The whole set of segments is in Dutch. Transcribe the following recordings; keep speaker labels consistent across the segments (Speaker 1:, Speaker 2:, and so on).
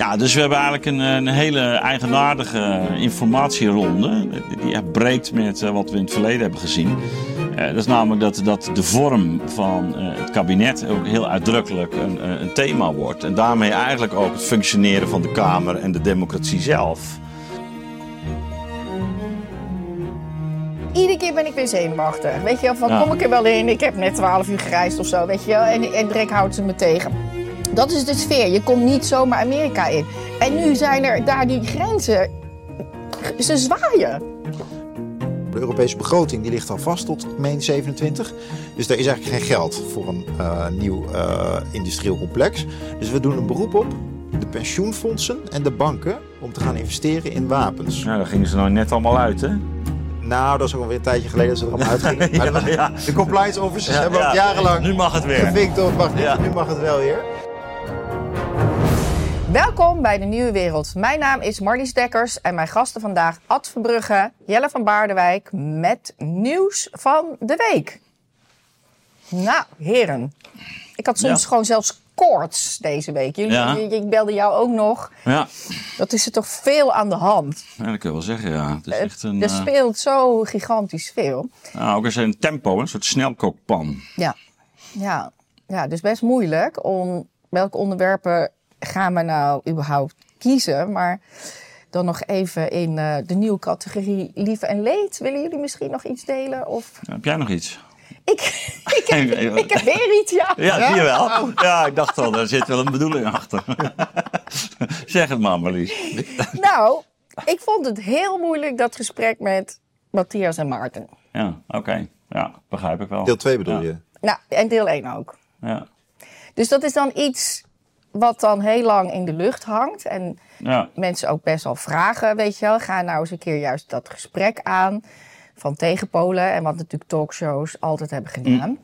Speaker 1: Ja, dus we hebben eigenlijk een, een hele eigenaardige informatieronde. Die echt breekt met eh, wat we in het verleden hebben gezien. Eh, dat is namelijk dat, dat de vorm van eh, het kabinet ook heel uitdrukkelijk een, een thema wordt. En daarmee eigenlijk ook het functioneren van de Kamer en de democratie zelf.
Speaker 2: Iedere keer ben ik weer zenuwachtig. Weet je wel, van
Speaker 1: Ja.
Speaker 2: kom ik er wel in? Ik heb net 12 uur gereisd of zo, weet je wel. En, en Drek houdt ze me tegen. Dat is de sfeer. Je komt niet zomaar Amerika in. En nu zijn er daar die grenzen. Ze zwaaien.
Speaker 3: De Europese begroting die ligt al vast tot meen 27. Dus daar is eigenlijk geen geld voor een eh, nieuw eh, industrieel complex. Dus we doen een beroep op de pensioenfondsen en de banken om te gaan investeren in wapens.
Speaker 1: Nou, daar gingen ze nou net allemaal uit, hè?
Speaker 3: Nou, dat is ook alweer een tijdje geleden dat ze er allemaal uitgingen. Maar was-
Speaker 1: ja.
Speaker 3: De compliance officers
Speaker 1: Ja,
Speaker 3: hebben
Speaker 1: ja.
Speaker 3: ook jarenlang
Speaker 1: Nu mag het weer.
Speaker 3: gevinkt of. Nu mag het wel weer.
Speaker 2: Welkom bij de Nieuwe Wereld. Mijn naam is Marlies Dekkers en mijn gasten vandaag Ad Verbrugge, Jelle van Baardenwijk met nieuws van de week. Nou, heren. Ik had soms
Speaker 1: Ja.
Speaker 2: gewoon zelfs koorts deze week. Jullie,
Speaker 1: Ja.
Speaker 2: Ik belde jou ook nog.
Speaker 1: Ja,
Speaker 2: Dat is er toch veel aan de hand.
Speaker 1: ja dat kun je wel zeggen, ja. Het is echt een,
Speaker 2: er
Speaker 1: eh,
Speaker 2: speelt zo gigantisch veel.
Speaker 1: nou, ook eens een tempo, een soort snelkookpan.
Speaker 2: Ja. Ja. ja, dus best moeilijk om welke onderwerpen gaan we nou überhaupt kiezen. Maar dan nog even in eh, de nieuwe categorie lief en leed. Willen jullie misschien nog iets delen? Of...
Speaker 1: Heb jij nog iets?
Speaker 2: Ik, ik, heb, ik heb weer iets, ja.
Speaker 1: Ja, zie je wel. Ja, ik dacht al, daar zit wel een bedoeling achter. zeg het maar, Marlies.
Speaker 2: Nou, ik vond het heel moeilijk dat gesprek met Matthias en Maarten.
Speaker 1: Ja, oké. Ja, begrijp ik wel.
Speaker 3: Deel 2 bedoel
Speaker 1: Ja.
Speaker 3: je?
Speaker 2: Nou, en deel 1 ook.
Speaker 1: Ja.
Speaker 2: Dus dat is dan iets wat dan heel lang in de lucht hangt. En
Speaker 1: Ja.
Speaker 2: mensen ook best wel vragen, weet je wel. Ga nou eens een keer juist dat gesprek aan van tegenpolen. En wat natuurlijk talkshows altijd hebben gedaan.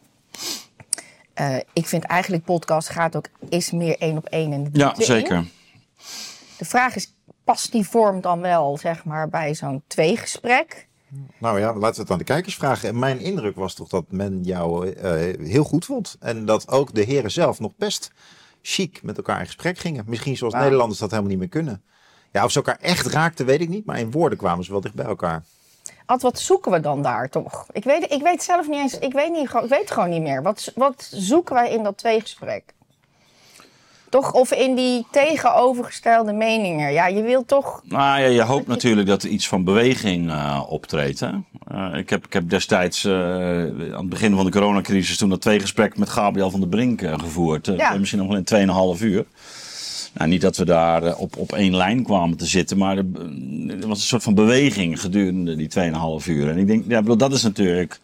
Speaker 2: Eh, ik vind eigenlijk podcast gaat ook is meer één op één in de
Speaker 1: ja,
Speaker 2: in.
Speaker 1: zeker.
Speaker 2: De vraag is, past die vorm dan wel, zeg maar, bij zo'n tweegesprek?
Speaker 3: Nou ja, laten we het aan de kijkers vragen. En mijn indruk was toch dat men jou eh, heel goed vond. En dat ook de heren zelf nog best chic met elkaar in gesprek gingen. Misschien zoals. Nederlanders dat helemaal niet meer kunnen. Ja, of ze elkaar echt raakten, weet ik niet. Maar in woorden kwamen ze wel dicht bij elkaar.
Speaker 2: Ad, wat zoeken we dan daar toch? Ik weet, ik weet zelf niet eens, ik weet, niet, ik weet gewoon niet meer. Wat, wat zoeken wij in dat tweegesprek? Toch, of in die tegenovergestelde meningen. Ja, je wilt toch...
Speaker 1: Nou ja, je hoopt natuurlijk dat er iets van beweging eh, optreedt. Hè? Eh, ik, heb, ik heb destijds eh, aan het begin van de coronacrisis toen dat twee gesprekken met Gabriel van der Brink gevoerd.
Speaker 2: Ja.
Speaker 1: Misschien nog wel in 2,5 uur. Nou, niet dat we daar op, op één lijn kwamen te zitten, maar er, er was een soort van beweging gedurende die 2,5 uur. En ik denk, ja, bedoel, dat is natuurlijk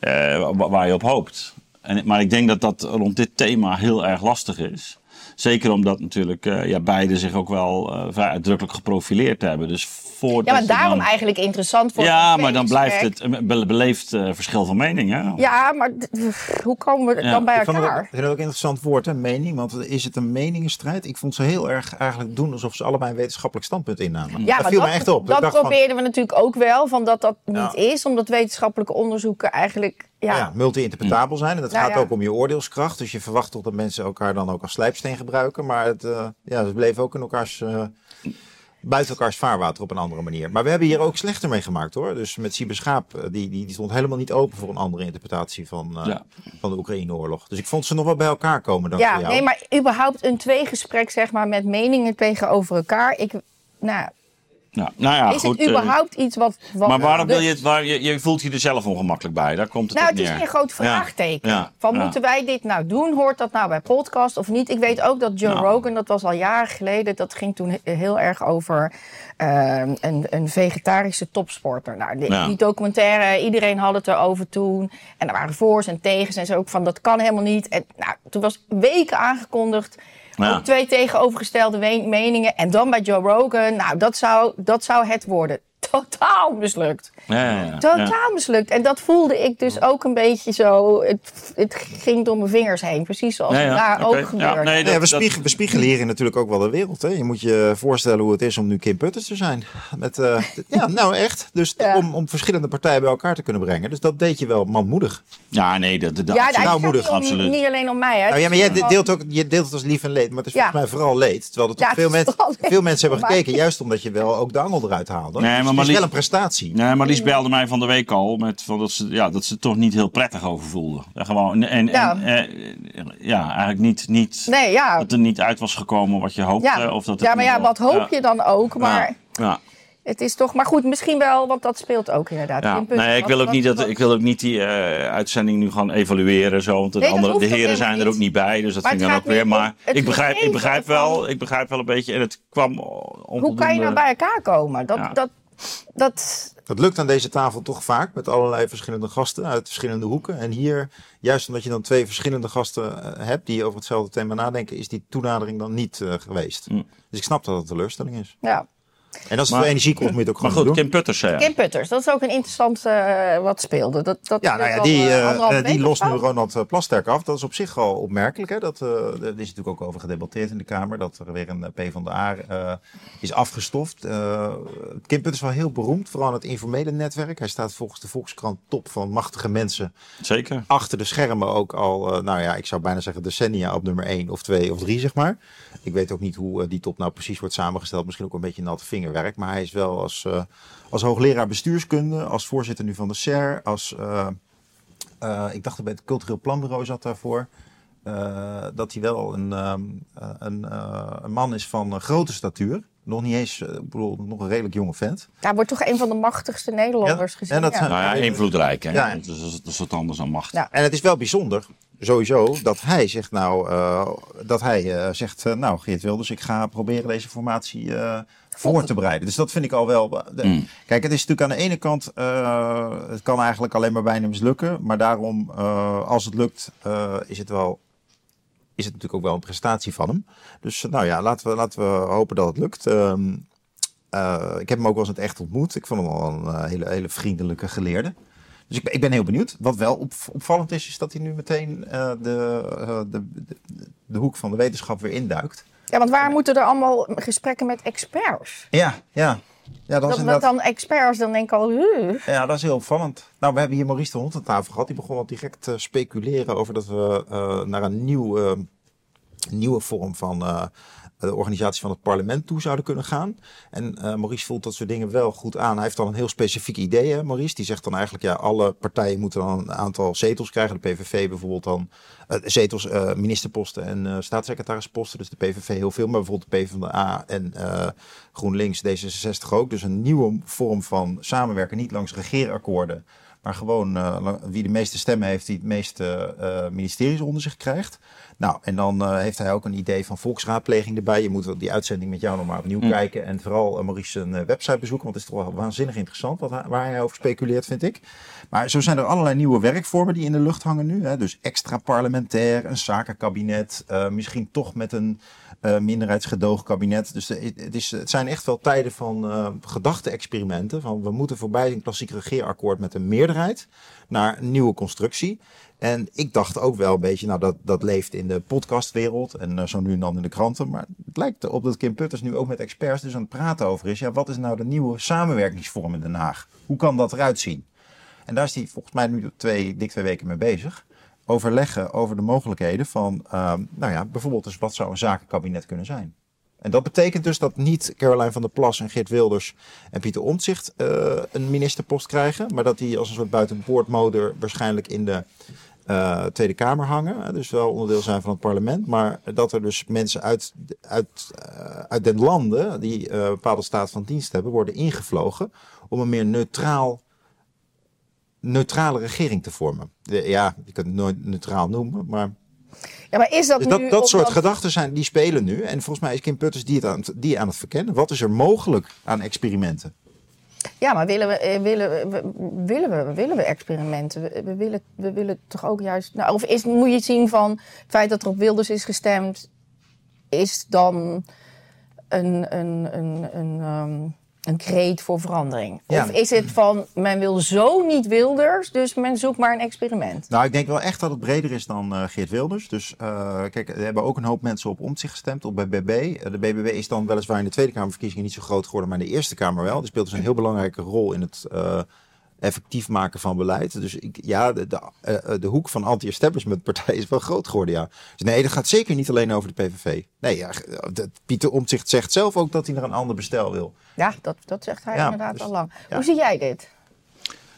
Speaker 1: wa- waar je op hoopt. En, maar ik denk dat dat rond dit thema heel erg lastig is. Zeker omdat natuurlijk eh, ja, beide zich ook wel eh, vrij uitdrukkelijk geprofileerd hebben. Dus
Speaker 2: Ja, maar daarom
Speaker 1: dan-
Speaker 2: eigenlijk interessant voor
Speaker 1: Ja, maar dan blijft het een be- beleefd eh, verschil van mening. Hè?
Speaker 2: Ja, maar hoe komen we
Speaker 1: Ja,
Speaker 2: dan bij
Speaker 3: Ik vond het ook,
Speaker 2: elkaar?
Speaker 3: ik vind het ook een interessant woord, hè, mening. Want is het een meningenstrijd? Ik vond ze heel erg eigenlijk doen alsof ze allebei een wetenschappelijk standpunt innamen.
Speaker 2: Ja,
Speaker 3: dat
Speaker 2: maar
Speaker 3: viel
Speaker 2: dat,
Speaker 3: me echt op.
Speaker 2: dat
Speaker 3: van,
Speaker 2: probeerden we natuurlijk ook wel, van dat dat niet
Speaker 3: Ja.
Speaker 2: is. Omdat wetenschappelijke onderzoeken eigenlijk... Ja,
Speaker 3: ja, multi-interpretabel zijn. En dat
Speaker 2: Nou
Speaker 3: gaat
Speaker 2: ja.
Speaker 3: ook om je oordeelskracht. Dus je verwacht toch dat mensen elkaar dan ook als slijpsteen gebruiken. Maar het, eh, ja, ze bleven ook in elkaars, eh, buiten elkaars vaarwater op een andere manier. Maar we hebben hier ook slechter mee gemaakt hoor. Dus met Siebe Schaap, eh, die, die, die stond helemaal niet open voor een andere interpretatie van, eh,
Speaker 1: Ja.
Speaker 3: van de Oekraïne-oorlog. Dus ik vond ze nog wel bij elkaar komen dan
Speaker 2: ja nee, maar überhaupt een tweegesprek zeg maar, met meningen tegenover elkaar. Ik, nou,
Speaker 1: Nou ja,
Speaker 2: is
Speaker 1: goed.
Speaker 2: het
Speaker 1: eh,
Speaker 2: überhaupt iets wat... wat
Speaker 1: maar waarom wil
Speaker 2: dus-
Speaker 1: je het? Waar, je, je voelt je er zelf ongemakkelijk bij. Daar komt het
Speaker 2: Nou, het is
Speaker 1: neer.
Speaker 2: een groot vraagteken.
Speaker 1: Ja,
Speaker 2: Van moeten wij dit nou doen? Hoort dat nou bij podcast of niet? Ik weet ook dat Joe
Speaker 1: Nou.
Speaker 2: Rogan, dat was al jaren geleden, dat ging toen he- heel erg over eh, een, een vegetarische topsporter. Nou, die documentaire, iedereen had het erover toen. En er waren voor's en tegens en zo ook van dat kan helemaal niet. En nou, toen was weken aangekondigd. Ook twee tegenovergestelde meningen. En dan bij Joe Rogan, nou, dat zou, dat zou het worden. totaal mislukt.
Speaker 1: Ja, ja, ja.
Speaker 2: Totaal mislukt. En dat voelde ik dus ook een beetje zo. Het, het ging door mijn vingers heen. Precies zoals
Speaker 1: Ja, ja,
Speaker 2: het daar ook gebeurde.
Speaker 1: nee,
Speaker 3: Nee,
Speaker 1: dat-
Speaker 3: we,
Speaker 1: dat-
Speaker 3: spiegelen, we spiegelen hierin natuurlijk ook wel de wereld. Hè? Je moet je voorstellen hoe het is om nu Kim Putters te zijn. Met, eh, ja, nou echt. Dus
Speaker 2: Ja.
Speaker 3: om, om verschillende partijen bij elkaar te kunnen brengen. Dus dat deed je wel manmoedig.
Speaker 1: Ja, nee, dat, dat,
Speaker 2: ja,
Speaker 3: nou, moedig,
Speaker 2: niet, om-
Speaker 1: absoluut.
Speaker 2: niet alleen om mij. Hè.
Speaker 3: Nou ja, maar jij deelt, ook, je deelt het als lief en leed. Maar het is
Speaker 2: Ja.
Speaker 3: volgens mij vooral leed. Terwijl er toch veel, mensen, veel mensen hebben gekeken. Juist omdat je wel ook de angel eruit haalde.
Speaker 1: Nee, maar
Speaker 3: Het is
Speaker 1: Marlies-
Speaker 3: wel een prestatie.
Speaker 1: Nee, maar Lies belde mij van de week al met van dat ze ja, dat ze het toch niet heel prettig over voelde. Ja, gewoon en,
Speaker 2: Ja.
Speaker 1: en eh, ja, eigenlijk niet, niet
Speaker 2: Nee, ja.
Speaker 1: dat er niet uit was gekomen wat je hoopte.
Speaker 2: Ja,
Speaker 1: Of dat het
Speaker 2: ja maar ja, wat hoop
Speaker 1: ja.
Speaker 2: je dan ook? Maar
Speaker 1: Ja, ja.
Speaker 2: het is toch... Maar goed, misschien wel, want dat speelt ook inderdaad.
Speaker 1: Ja. Nee, ik wil ook niet dat ik wil ook niet die eh, uitzending nu gaan evalueren zo, want de,
Speaker 2: Nee,
Speaker 1: andere, de heren zijn er ook niet bij, dus dat
Speaker 2: Maar het
Speaker 1: dan ook weer.
Speaker 2: om
Speaker 1: Maar ik begrijp, ik begrijp wel, ik begrijp wel een beetje en het kwam
Speaker 2: Hoe kan je nou bij elkaar komen? Dat,
Speaker 1: Ja.
Speaker 2: dat, dat,
Speaker 3: Dat lukt aan deze tafel toch vaak met allerlei verschillende gasten uit verschillende hoeken. En hier, juist omdat je dan twee verschillende gasten eh, hebt die over hetzelfde thema nadenken, is die toenadering dan niet eh, geweest.
Speaker 1: Mm.
Speaker 3: Dus ik snap dat het teleurstelling is.
Speaker 2: ja.
Speaker 3: En als het
Speaker 1: Maar-
Speaker 3: veel energie kost, moet je het ook
Speaker 1: Maar
Speaker 3: gewoon
Speaker 1: goed,
Speaker 3: doen.
Speaker 1: Kim Putters
Speaker 2: Kim Putters, dat is ook een interessant eh, wat speelde. Dat, dat
Speaker 3: Ja, nou ja, die,
Speaker 2: eh,
Speaker 3: die lost nu. Ronald Plasterk af. Dat is op zich al opmerkelijk. Hè? Dat, eh, er is natuurlijk ook over gedebatteerd in de Kamer. Dat er weer een P van de A eh, is afgestoft. Eh Kim Putters is wel heel beroemd, vooral aan het informele netwerk. Hij staat volgens de Volkskrant top van machtige mensen.
Speaker 1: Zeker.
Speaker 3: Achter de schermen ook al, nou ja, ik zou bijna zeggen decennia op nummer 1 of 2 of 3, zeg maar. Ik weet ook niet hoe die top nou precies wordt samengesteld. Misschien ook een beetje natte vingerwerk. Maar hij is wel als, eh, als hoogleraar bestuurskunde, als voorzitter nu van de SER, als, eh, eh, ik dacht dat bij het cultureel planbureau zat daarvoor. eh, dat hij wel een, ehm, eh, een, eh, een man is van grote statuur. Nog niet eens, ik bedoel, nog een redelijk jonge vent.
Speaker 2: Hij wordt toch een van de machtigste Nederlanders
Speaker 3: Ja,
Speaker 2: gezien.
Speaker 3: en dat
Speaker 2: ja.
Speaker 3: zijn-
Speaker 1: Nou ja, invloedrijk. Hè?
Speaker 3: Ja.
Speaker 1: Dat, is, dat is wat anders dan macht.
Speaker 2: Ja.
Speaker 3: En het is wel bijzonder, sowieso, dat hij zegt nou, eh, dat hij eh, zegt, eh, nou Geert Wilders, ik ga proberen deze formatie eh, voor te bereiden. Dus dat vind ik al wel. eh, de-
Speaker 1: Mm.
Speaker 3: Kijk, het is natuurlijk aan de ene kant, eh, het kan eigenlijk alleen maar bijna mislukken. Maar daarom, eh, als het lukt, is het wel. Is het natuurlijk ook wel een prestatie van hem. Dus nou ja, laten we, laten we hopen dat het lukt. Ehm, eh, ik heb hem ook wel eens in het echt ontmoet. Ik vond hem al een hele, hele vriendelijke geleerde. Dus ik, ben- ik ben heel benieuwd. Wat wel op, opvallend is, is dat hij nu meteen de, de, de, de hoek van de wetenschap weer induikt.
Speaker 2: Ja, want waar moeten er allemaal gesprekken met experts?
Speaker 3: Ja, ja. Ja, dat,
Speaker 2: Dat,
Speaker 3: is
Speaker 2: dat
Speaker 3: inderdaad,
Speaker 2: dan experts dan denk ik al...
Speaker 3: Ja, dat is heel opvallend. Nou, we hebben hier Maurice de Hond aan tafel gehad. Die begon al direct te speculeren over dat we eh, naar een nieuw, eh, nieuwe vorm van eh, de organisatie van het parlement toe zouden kunnen gaan. En eh, Maurice voelt dat soort dingen wel goed aan. Hij heeft dan een heel specifiek idee, hè, Maurice. Die zegt dan eigenlijk, ja, alle partijen moeten dan een aantal zetels krijgen. De PVV bijvoorbeeld dan eh, zetels, ministerposten en staatssecretarisposten. Dus de PVV heel veel, maar bijvoorbeeld de PvdA en GroenLinks, D66 ook. Dus een nieuwe vorm van samenwerken, niet langs regeerakkoorden. Maar gewoon eh, wie de meeste stemmen heeft, die het meeste eh, ministeries onder zich krijgt. Nou, en dan eh, heeft hij ook een idee van volksraadpleging erbij. Je moet die uitzending met jou nog maar opnieuw kijken. En vooral Maurice een uh, website bezoeken. Want het is toch wel waanzinnig interessant wat hij, waar hij over speculeert, vind ik. Maar zo zijn er allerlei nieuwe werkvormen die in de lucht hangen nu. Hè. Dus extra parlementair, een zakenkabinet. Misschien toch met een uh, minderheidsgedoogkabinet. Dus de, het, is, het zijn echt wel tijden van uh, gedachte-experimenten. Van we moeten voorbij een klassiek regeerakkoord met een meerderheid naar een nieuwe constructie. En ik dacht ook wel een beetje, nou dat, dat leeft in de podcastwereld en uh, zo nu en dan in de kranten. Maar het lijkt erop dat Kim Putters nu ook met experts dus aan het praten over is. Ja, wat is nou de nieuwe samenwerkingsvorm in Den Haag? Hoe kan dat eruit zien? En daar is hij volgens mij nu twee, dik twee weken mee bezig. Overleggen over de mogelijkheden van, uh, nou ja, bijvoorbeeld dus wat zou een zakenkabinet kunnen zijn. En dat betekent dus dat niet Caroline van der Plas en Geert Wilders en Pieter Omtzigt uh, een ministerpost krijgen. Maar dat die als een soort buitenboordmotor waarschijnlijk in de uh, Tweede Kamer hangen. Dus wel onderdeel zijn van het parlement. Maar dat er dus mensen uit, uit, uh, uit den landen die een bepaalde staat van dienst hebben, worden ingevlogen om een meer neutraal neutrale regering te vormen. Ja, je kunt het nooit neutraal noemen, maar...
Speaker 2: Ja, maar is dat
Speaker 3: dus
Speaker 2: nu...
Speaker 3: dat, dat soort gedachten zijn, die spelen nu. En volgens mij is Kim Putters die, het aan het, die aan het verkennen. Wat is er mogelijk aan experimenten?
Speaker 2: Ja, maar willen we, willen we, willen we, willen we experimenten? We, we, willen, we willen toch ook juist... Nou, of is, moet je het zien van het feit dat er op Wilders is gestemd... is dan een... een, een, een um, een kreet voor verandering?
Speaker 3: Ja.
Speaker 2: Of is het van, men wil zo niet Wilders, dus men zoekt maar een experiment?
Speaker 3: Nou, ik denk wel echt dat het breder is dan eh, Geert Wilders. Dus eh, kijk, er hebben ook een hoop mensen op omzicht gestemd, op bij BB. Eh, de BBB is dan weliswaar in de Tweede Kamerverkiezingen niet zo groot geworden, maar in de Eerste Kamer wel. Die speelt dus een heel belangrijke rol in het effectief maken van beleid. Dus ik, ja, de, de, eh, eh, de hoek van anti-establishment partij is wel groot geworden, ja. Dus nee, dat gaat zeker niet alleen over de PVV. Nee, ja, de- Pieter Omtzigt zegt zelf ook dat hij naar een ander bestel wil.
Speaker 2: Ja, dat, dat zegt hij
Speaker 3: Ja,
Speaker 2: inderdaad
Speaker 3: dus-
Speaker 2: al lang.
Speaker 3: ja.
Speaker 2: Hoe zie jij dit?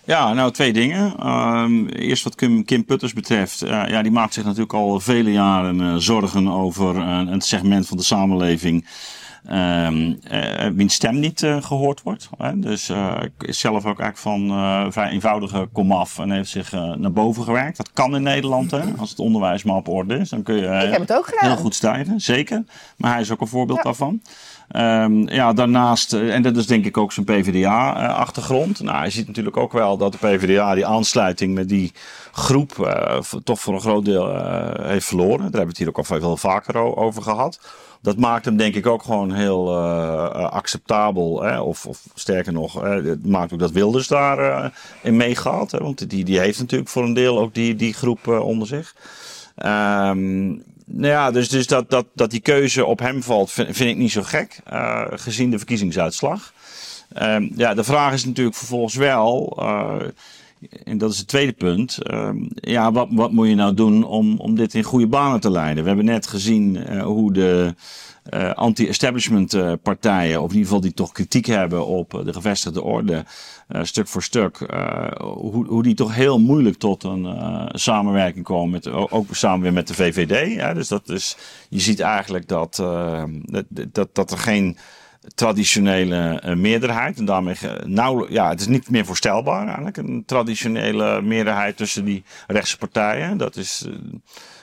Speaker 1: Ja, nou twee dingen. Ehm, eerst wat Kim, Kim Putters betreft. Eh, ja, die maakt zich natuurlijk al vele jaren eh, zorgen over een segment van de samenleving. Eh, wiens stem niet eh, gehoord wordt. Hè? Dus eh, is zelf ook eigenlijk van vrij eenvoudige komaf en heeft zich naar boven gewerkt. Dat kan in Nederland, hè? als het onderwijs maar op orde is. Dan kun je
Speaker 2: Ik heb het ook gedaan.
Speaker 1: heel goed stijgen, zeker. Maar hij is ook een voorbeeld
Speaker 2: Ja.
Speaker 1: daarvan. Ehm, ja, daarnaast, en dat is denk ik ook zijn PvdA-achtergrond. Nou, je ziet natuurlijk ook wel dat de PvdA die aansluiting met die groep toch voor een groot deel heeft verloren. Daar hebben we het hier ook al veel vaker over gehad. Dat maakt hem denk ik ook gewoon heel eh, eh, acceptabel. Hè? Of, of sterker nog, eh, het maakt ook dat Wilders daar eh, in meegaat. Hè? Want die, die heeft natuurlijk voor een deel ook die, die groep onder zich. Ehm, nou ja, dus, dus dat, dat, dat die keuze op hem valt, vind, ik niet zo gek, gezien de verkiezingsuitslag. Ehm, ja, de vraag is natuurlijk vervolgens wel, en dat is het tweede punt, ehm, ja, wat, wat moet je nou doen om, om dit in goede banen te leiden? We hebben net gezien eh, hoe de eh, anti-establishment eh, partijen, of in ieder geval die toch kritiek hebben op de gevestigde orde, stuk voor stuk, hoe, hoe die toch heel moeilijk tot een samenwerking komen, met, ook samen weer met de VVD. Ja, dus dat is, je ziet eigenlijk dat, dat, dat er geen traditionele eh, meerderheid. En daarmee nauwelijks, ja, het is niet meer voorstelbaar eigenlijk. Een traditionele meerderheid tussen die rechtse partijen. Dat is,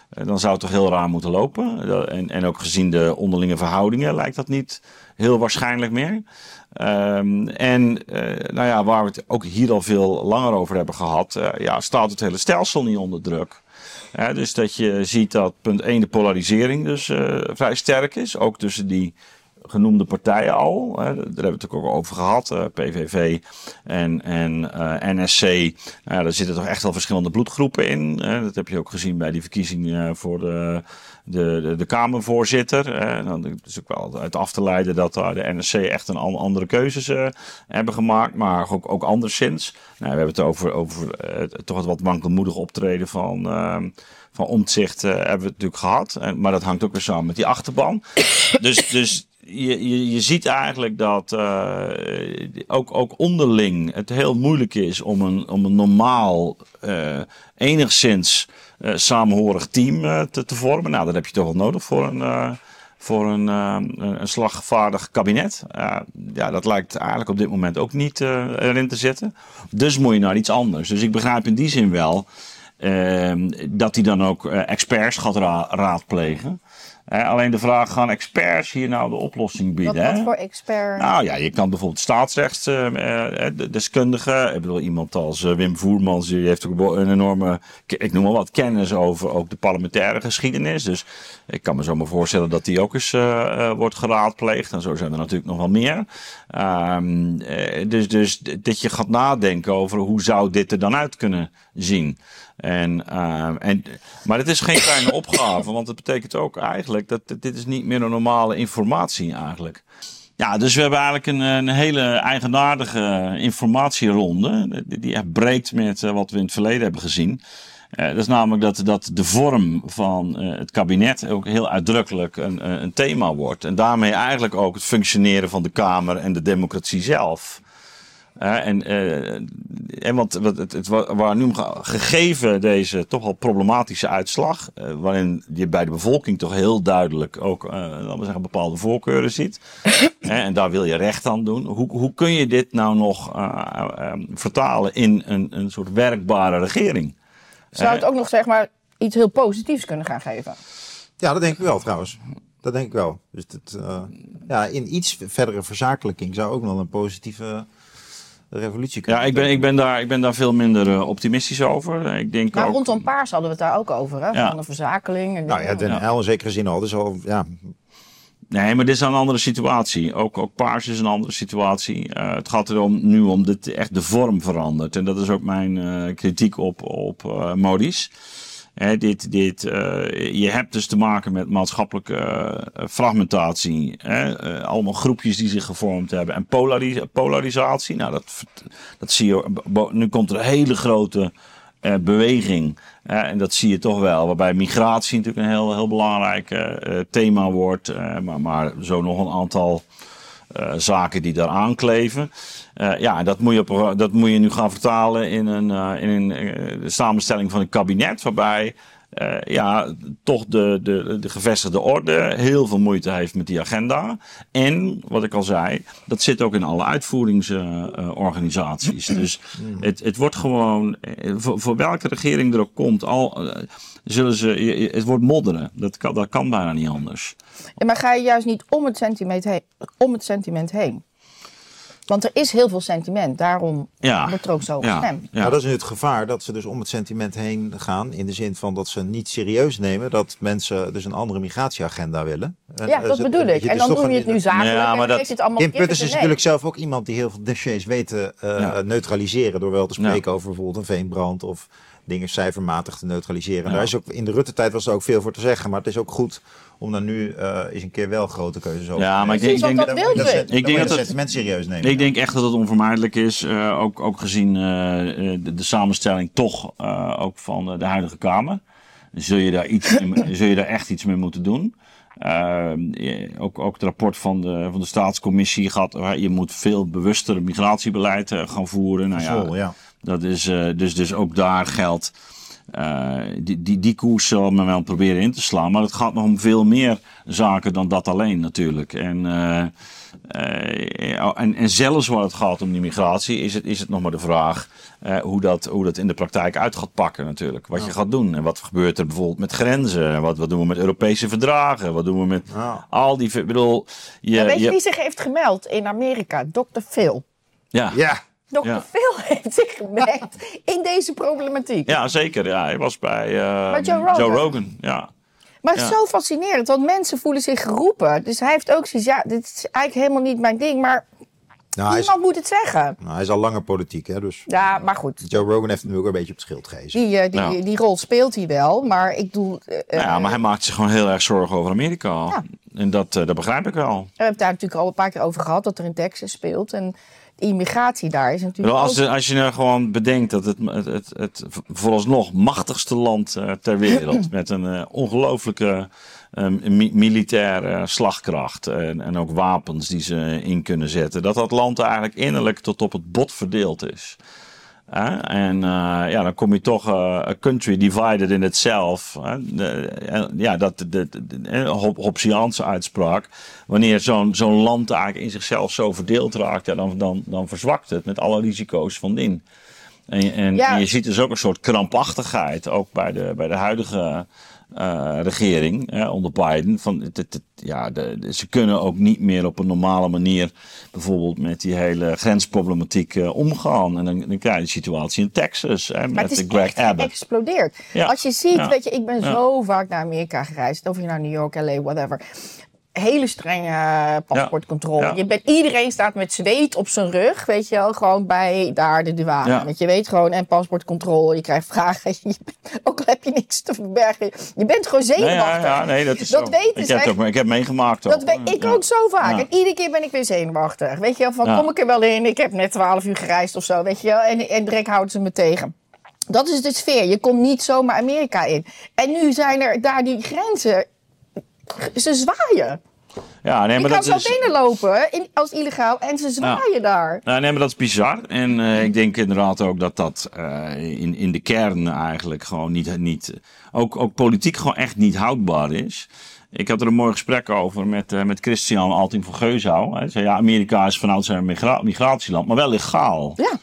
Speaker 1: eh, dan zou het toch heel raar moeten lopen. En, en ook gezien de onderlinge verhoudingen lijkt dat niet heel waarschijnlijk meer. Ehm, en eh, nou ja, waar we het ook hier al veel langer over hebben gehad, eh, ja, staat het hele stelsel niet onder druk. Dus dat je ziet dat punt 1 de polarisering dus eh, vrij sterk is. Ook tussen die genoemde partijen al. Daar hebben we het ook over gehad. eh, PVV en, en eh, NSC. Nou, daar zitten toch echt wel verschillende bloedgroepen in. Dat heb je ook gezien bij die verkiezingen voor de, de, de, de Kamervoorzitter. Hè. Dan is ook wel uit af te leiden dat daar de NSC echt een an- andere keuzes eh, hebben gemaakt. Maar ook, ook anderszins. Nou, we hebben het over, over eh, toch het wat wankelmoedig optreden van... ehm, van omzicht hebben we het natuurlijk gehad. En, maar dat hangt ook weer samen met die achterban. dus dus je, je, je ziet eigenlijk dat eh, ook, ook onderling het heel moeilijk is om een, om een normaal, eh, enigszins eh, samenhorig team te, te vormen. Nou, dat heb je toch wel nodig voor een, voor een, een slagvaardig kabinet. Ja, dat lijkt eigenlijk op dit moment ook niet erin te zitten. Dus moet je naar iets anders. Dus ik begrijp in die zin wel dat hij dan ook experts gaat ra- raadplegen. Eh, alleen de vraag, gaan experts hier nou de oplossing
Speaker 2: Wat,
Speaker 1: bieden?
Speaker 2: wat
Speaker 1: hè?
Speaker 2: voor expert?
Speaker 1: Nou ja, je kan bijvoorbeeld staatsrechtsdeskundige. ik bedoel, iemand als eh, Wim Voermans, die heeft ook een enorme, ik noem maar wat, kennis over ook de parlementaire geschiedenis. Dus ik kan me zo maar voorstellen dat die ook eens eh, eh, wordt geraadpleegd. En zo zijn er natuurlijk nog wel meer. Ehm, eh, dus, dus dat je gaat nadenken over hoe zou dit er dan uit kunnen zien. En, ehm, en, maar het is geen kleine opgave, want het betekent ook eigenlijk dat dit is niet meer een normale informatie eigenlijk. Ja, dus we hebben eigenlijk een, een hele eigenaardige informatieronde. Die- Die echt breekt met eh, wat we in het verleden hebben gezien. Eh, dat is namelijk dat, dat de vorm van eh, het kabinet ook heel uitdrukkelijk een een thema wordt. En daarmee eigenlijk ook het functioneren van de Kamer en de democratie zelf. En, eh, en want wat het, het, wa- waar nu gegeven deze toch wel problematische uitslag, eh, waarin je bij de bevolking toch heel duidelijk ook, eh, laten we zeggen, bepaalde voorkeuren ziet. Hè, en daar wil je recht aan doen. Hoe, hoe kun je dit nou nog vertalen in een, een soort werkbare regering?
Speaker 2: Zou het ook nog zeg maar iets heel positiefs kunnen gaan geven?
Speaker 3: Ja, dat denk ik wel trouwens. Dat denk ik wel. Dus dat, eh, ja, in iets verdere verzakelijking zou ook nog een positieve revolutie kunnen
Speaker 1: Ja, ik ben, ik ben, daar, ik ben daar veel minder eh, optimistisch over. Ik denk
Speaker 2: Nou,
Speaker 1: ook,
Speaker 2: rondom paars hadden we het daar ook over, hè?
Speaker 1: Ja.
Speaker 2: Van de verzakeling. En
Speaker 3: Nou ja, Den
Speaker 1: Ja.
Speaker 3: Uyl in zekere zin al. Dus al ja,
Speaker 1: Nee, maar dit is een andere situatie. Ook, ook paars is een andere situatie. Uh, het gaat erom nu om dat echt de vorm verandert. En dat is ook mijn uh, kritiek op, op uh, Modis. Dit, dit, je hebt dus te maken met maatschappelijke fragmentatie. Hè? allemaal groepjes die zich gevormd hebben. En polaris polarisatie. Nou, dat, dat zie je. Nu komt er een hele grote beweging. En dat zie je toch wel. Waarbij migratie natuurlijk een heel, heel belangrijk thema wordt. maar, maar zo nog een aantal zaken die daar aankleven. ja, dat moet, je dat moet je nu gaan vertalen in een, in een samenstelling van een kabinet. Waarbij uh, ja, toch de, de, de gevestigde orde heel veel moeite heeft met die agenda. En, wat ik al zei, dat zit ook in alle uitvoeringsorganisaties. Uh, dus het, het wordt gewoon, eh, voor, voor, welke regering er ook komt, al, uh, zullen ze, het wordt modderen. Dat kan, dat kan bijna niet anders.
Speaker 2: Ja, maar ga je juist niet om het sentiment heen? Om het sentiment heen? Want er is heel veel sentiment, daarom ja. wordt er ook zo gestemd. Ja.
Speaker 3: Ja. Nou, dat is nu het gevaar, dat ze dus om het sentiment heen gaan. In de zin van dat ze niet serieus nemen dat mensen dus een andere migratieagenda willen.
Speaker 2: Ja, dat bedoel ik. En dan noem je het nu zakelijk ja, maar dat, het allemaal
Speaker 3: Kim Putters is natuurlijk zelf ook iemand die heel veel dossiers weet te uh, neutraliseren. Door wel te spreken over bijvoorbeeld een veenbrand of dingen cijfermatig te neutraliseren. Daar is ook, in de Rutte-tijd was er ook veel voor te zeggen. Maar het is ook goed om dan nu uh, eens een keer wel grote keuzes over
Speaker 1: Ja, maar ik denk, ik denk dat, dat,
Speaker 3: dat, dat, ik denk dat het mensen serieus nemen.
Speaker 1: Ik denk echt dat het onvermijdelijk is, uh, ook, ook gezien uh, de, de, samenstelling toch ook van de huidige Kamer. Zul je daar, iets zul je daar echt iets mee moeten doen. ook, ook het rapport van de, van de staatscommissie gaat, je moet veel bewuster migratiebeleid gaan voeren. Nou ja, Vol, ja. Dat is, dus, dus ook daar geldt uh, die, die, die koers zal men wel proberen in te slaan. Maar het gaat nog om veel meer zaken dan dat alleen natuurlijk. En, uh, uh, en, en zelfs waar het gaat om die migratie, is het, is het nog maar de vraag hoe, dat, hoe dat in de praktijk uit gaat pakken natuurlijk. Wat je gaat doen. En wat gebeurt er bijvoorbeeld met grenzen? Wat, wat doen we met Europese verdragen? Wat doen we met al die... Ik bedoel,
Speaker 2: je, ja, weet je, je wie zich heeft gemeld in Amerika? Dr. Phil.
Speaker 1: Ja.
Speaker 3: ja.
Speaker 2: Dr. Ja. Phil heeft zich gemerkt in deze problematiek.
Speaker 1: Ja, zeker. Ja, hij was bij, uh, Joe, Rogan. Joe, Rogan. Ja.
Speaker 2: Maar ja. zo fascinerend, want mensen voelen zich geroepen. Dus hij heeft ook zoiets, ja, dit is eigenlijk helemaal niet mijn ding, maar nou, iemand is, moet het zeggen.
Speaker 3: Nou, hij is al langer politiek, hè, dus...
Speaker 2: Ja, maar goed.
Speaker 3: Joe Rogan heeft hem ook een beetje op het schild gegeven.
Speaker 2: Die, uh, die, nou. die, rol speelt hij wel, maar ik doe... Uh,
Speaker 1: ja, maar hij maakt zich gewoon heel erg zorgen over Amerika. Ja. En dat, uh, dat begrijp ik wel. We
Speaker 2: hebben het daar natuurlijk al een paar keer over gehad, dat er in Texas speelt. En immigratie daar is natuurlijk.
Speaker 1: als, ook... als je nou gewoon bedenkt dat het, het, het, het vooralsnog machtigste land uh, ter wereld met een uh, ongelooflijke mi militaire slagkracht en, en ook wapens die ze in kunnen zetten, dat dat land eigenlijk innerlijk tot op het bot verdeeld is. En uh, ja, dan kom je toch a country divided in itself. De, ja, dat de, de, de Hobbesiaanse uitspraak. Wanneer zo'n zo'n land eigenlijk in zichzelf zo verdeeld raakt, ja, dan, dan, dan verzwakt het met alle risico's van dien. En, en, ja. en, je ziet dus ook een soort krampachtigheid, ook bij de, bij de huidige uh, regering onder Biden. Van, het, het, ja, de, ze kunnen ook niet meer op een normale manier bijvoorbeeld met die hele grensproblematiek uh, omgaan. En dan, dan krijg je de situatie in Texas hè, met
Speaker 2: het is
Speaker 1: Greg
Speaker 2: echt
Speaker 1: Abbott.
Speaker 2: explodeert. Ja. Als je ziet, ja. weet je, ik ben ja. zo vaak naar Amerika gereisd. Of je naar New York, LA, whatever hele strenge paspoortcontrole. Ja. Je bent, iedereen staat met zweet op zijn rug, weet je wel, gewoon bij daar de douane. Ja. Want je weet gewoon, en paspoortcontrole, je krijgt vragen, je bent, ook al heb je niks te verbergen. Je bent gewoon zenuwachtig.
Speaker 1: Nee, ja, nee dat is dat zo. Weten ik, heb ook, ik heb meegemaakt.
Speaker 2: Dat ik ook zo vaak. En iedere keer ben ik weer zenuwachtig. Weet je wel, van kom ik er wel in, ik heb net 12 uur gereisd of zo, weet je wel. En, en direct houden ze me tegen. Dat is de sfeer. Je komt niet zomaar Amerika in. En nu zijn er daar die grenzen ze zwaaien.
Speaker 1: Ja, nee, maar
Speaker 2: je
Speaker 1: kan
Speaker 2: dat zo is... binnenlopen in, als illegaal en ze zwaaien ja. daar.
Speaker 1: Nou, nee, maar dat is bizar. En uh, ik denk inderdaad ook dat dat uh, in, in de kern eigenlijk gewoon niet, niet ook, ook politiek gewoon echt niet houdbaar is. Ik had er een mooi gesprek over met, uh, met Christian Alting van Geuzau. Hij zei, ja, Amerika is vanuit zijn migra migratieland, maar wel legaal.
Speaker 2: Ja.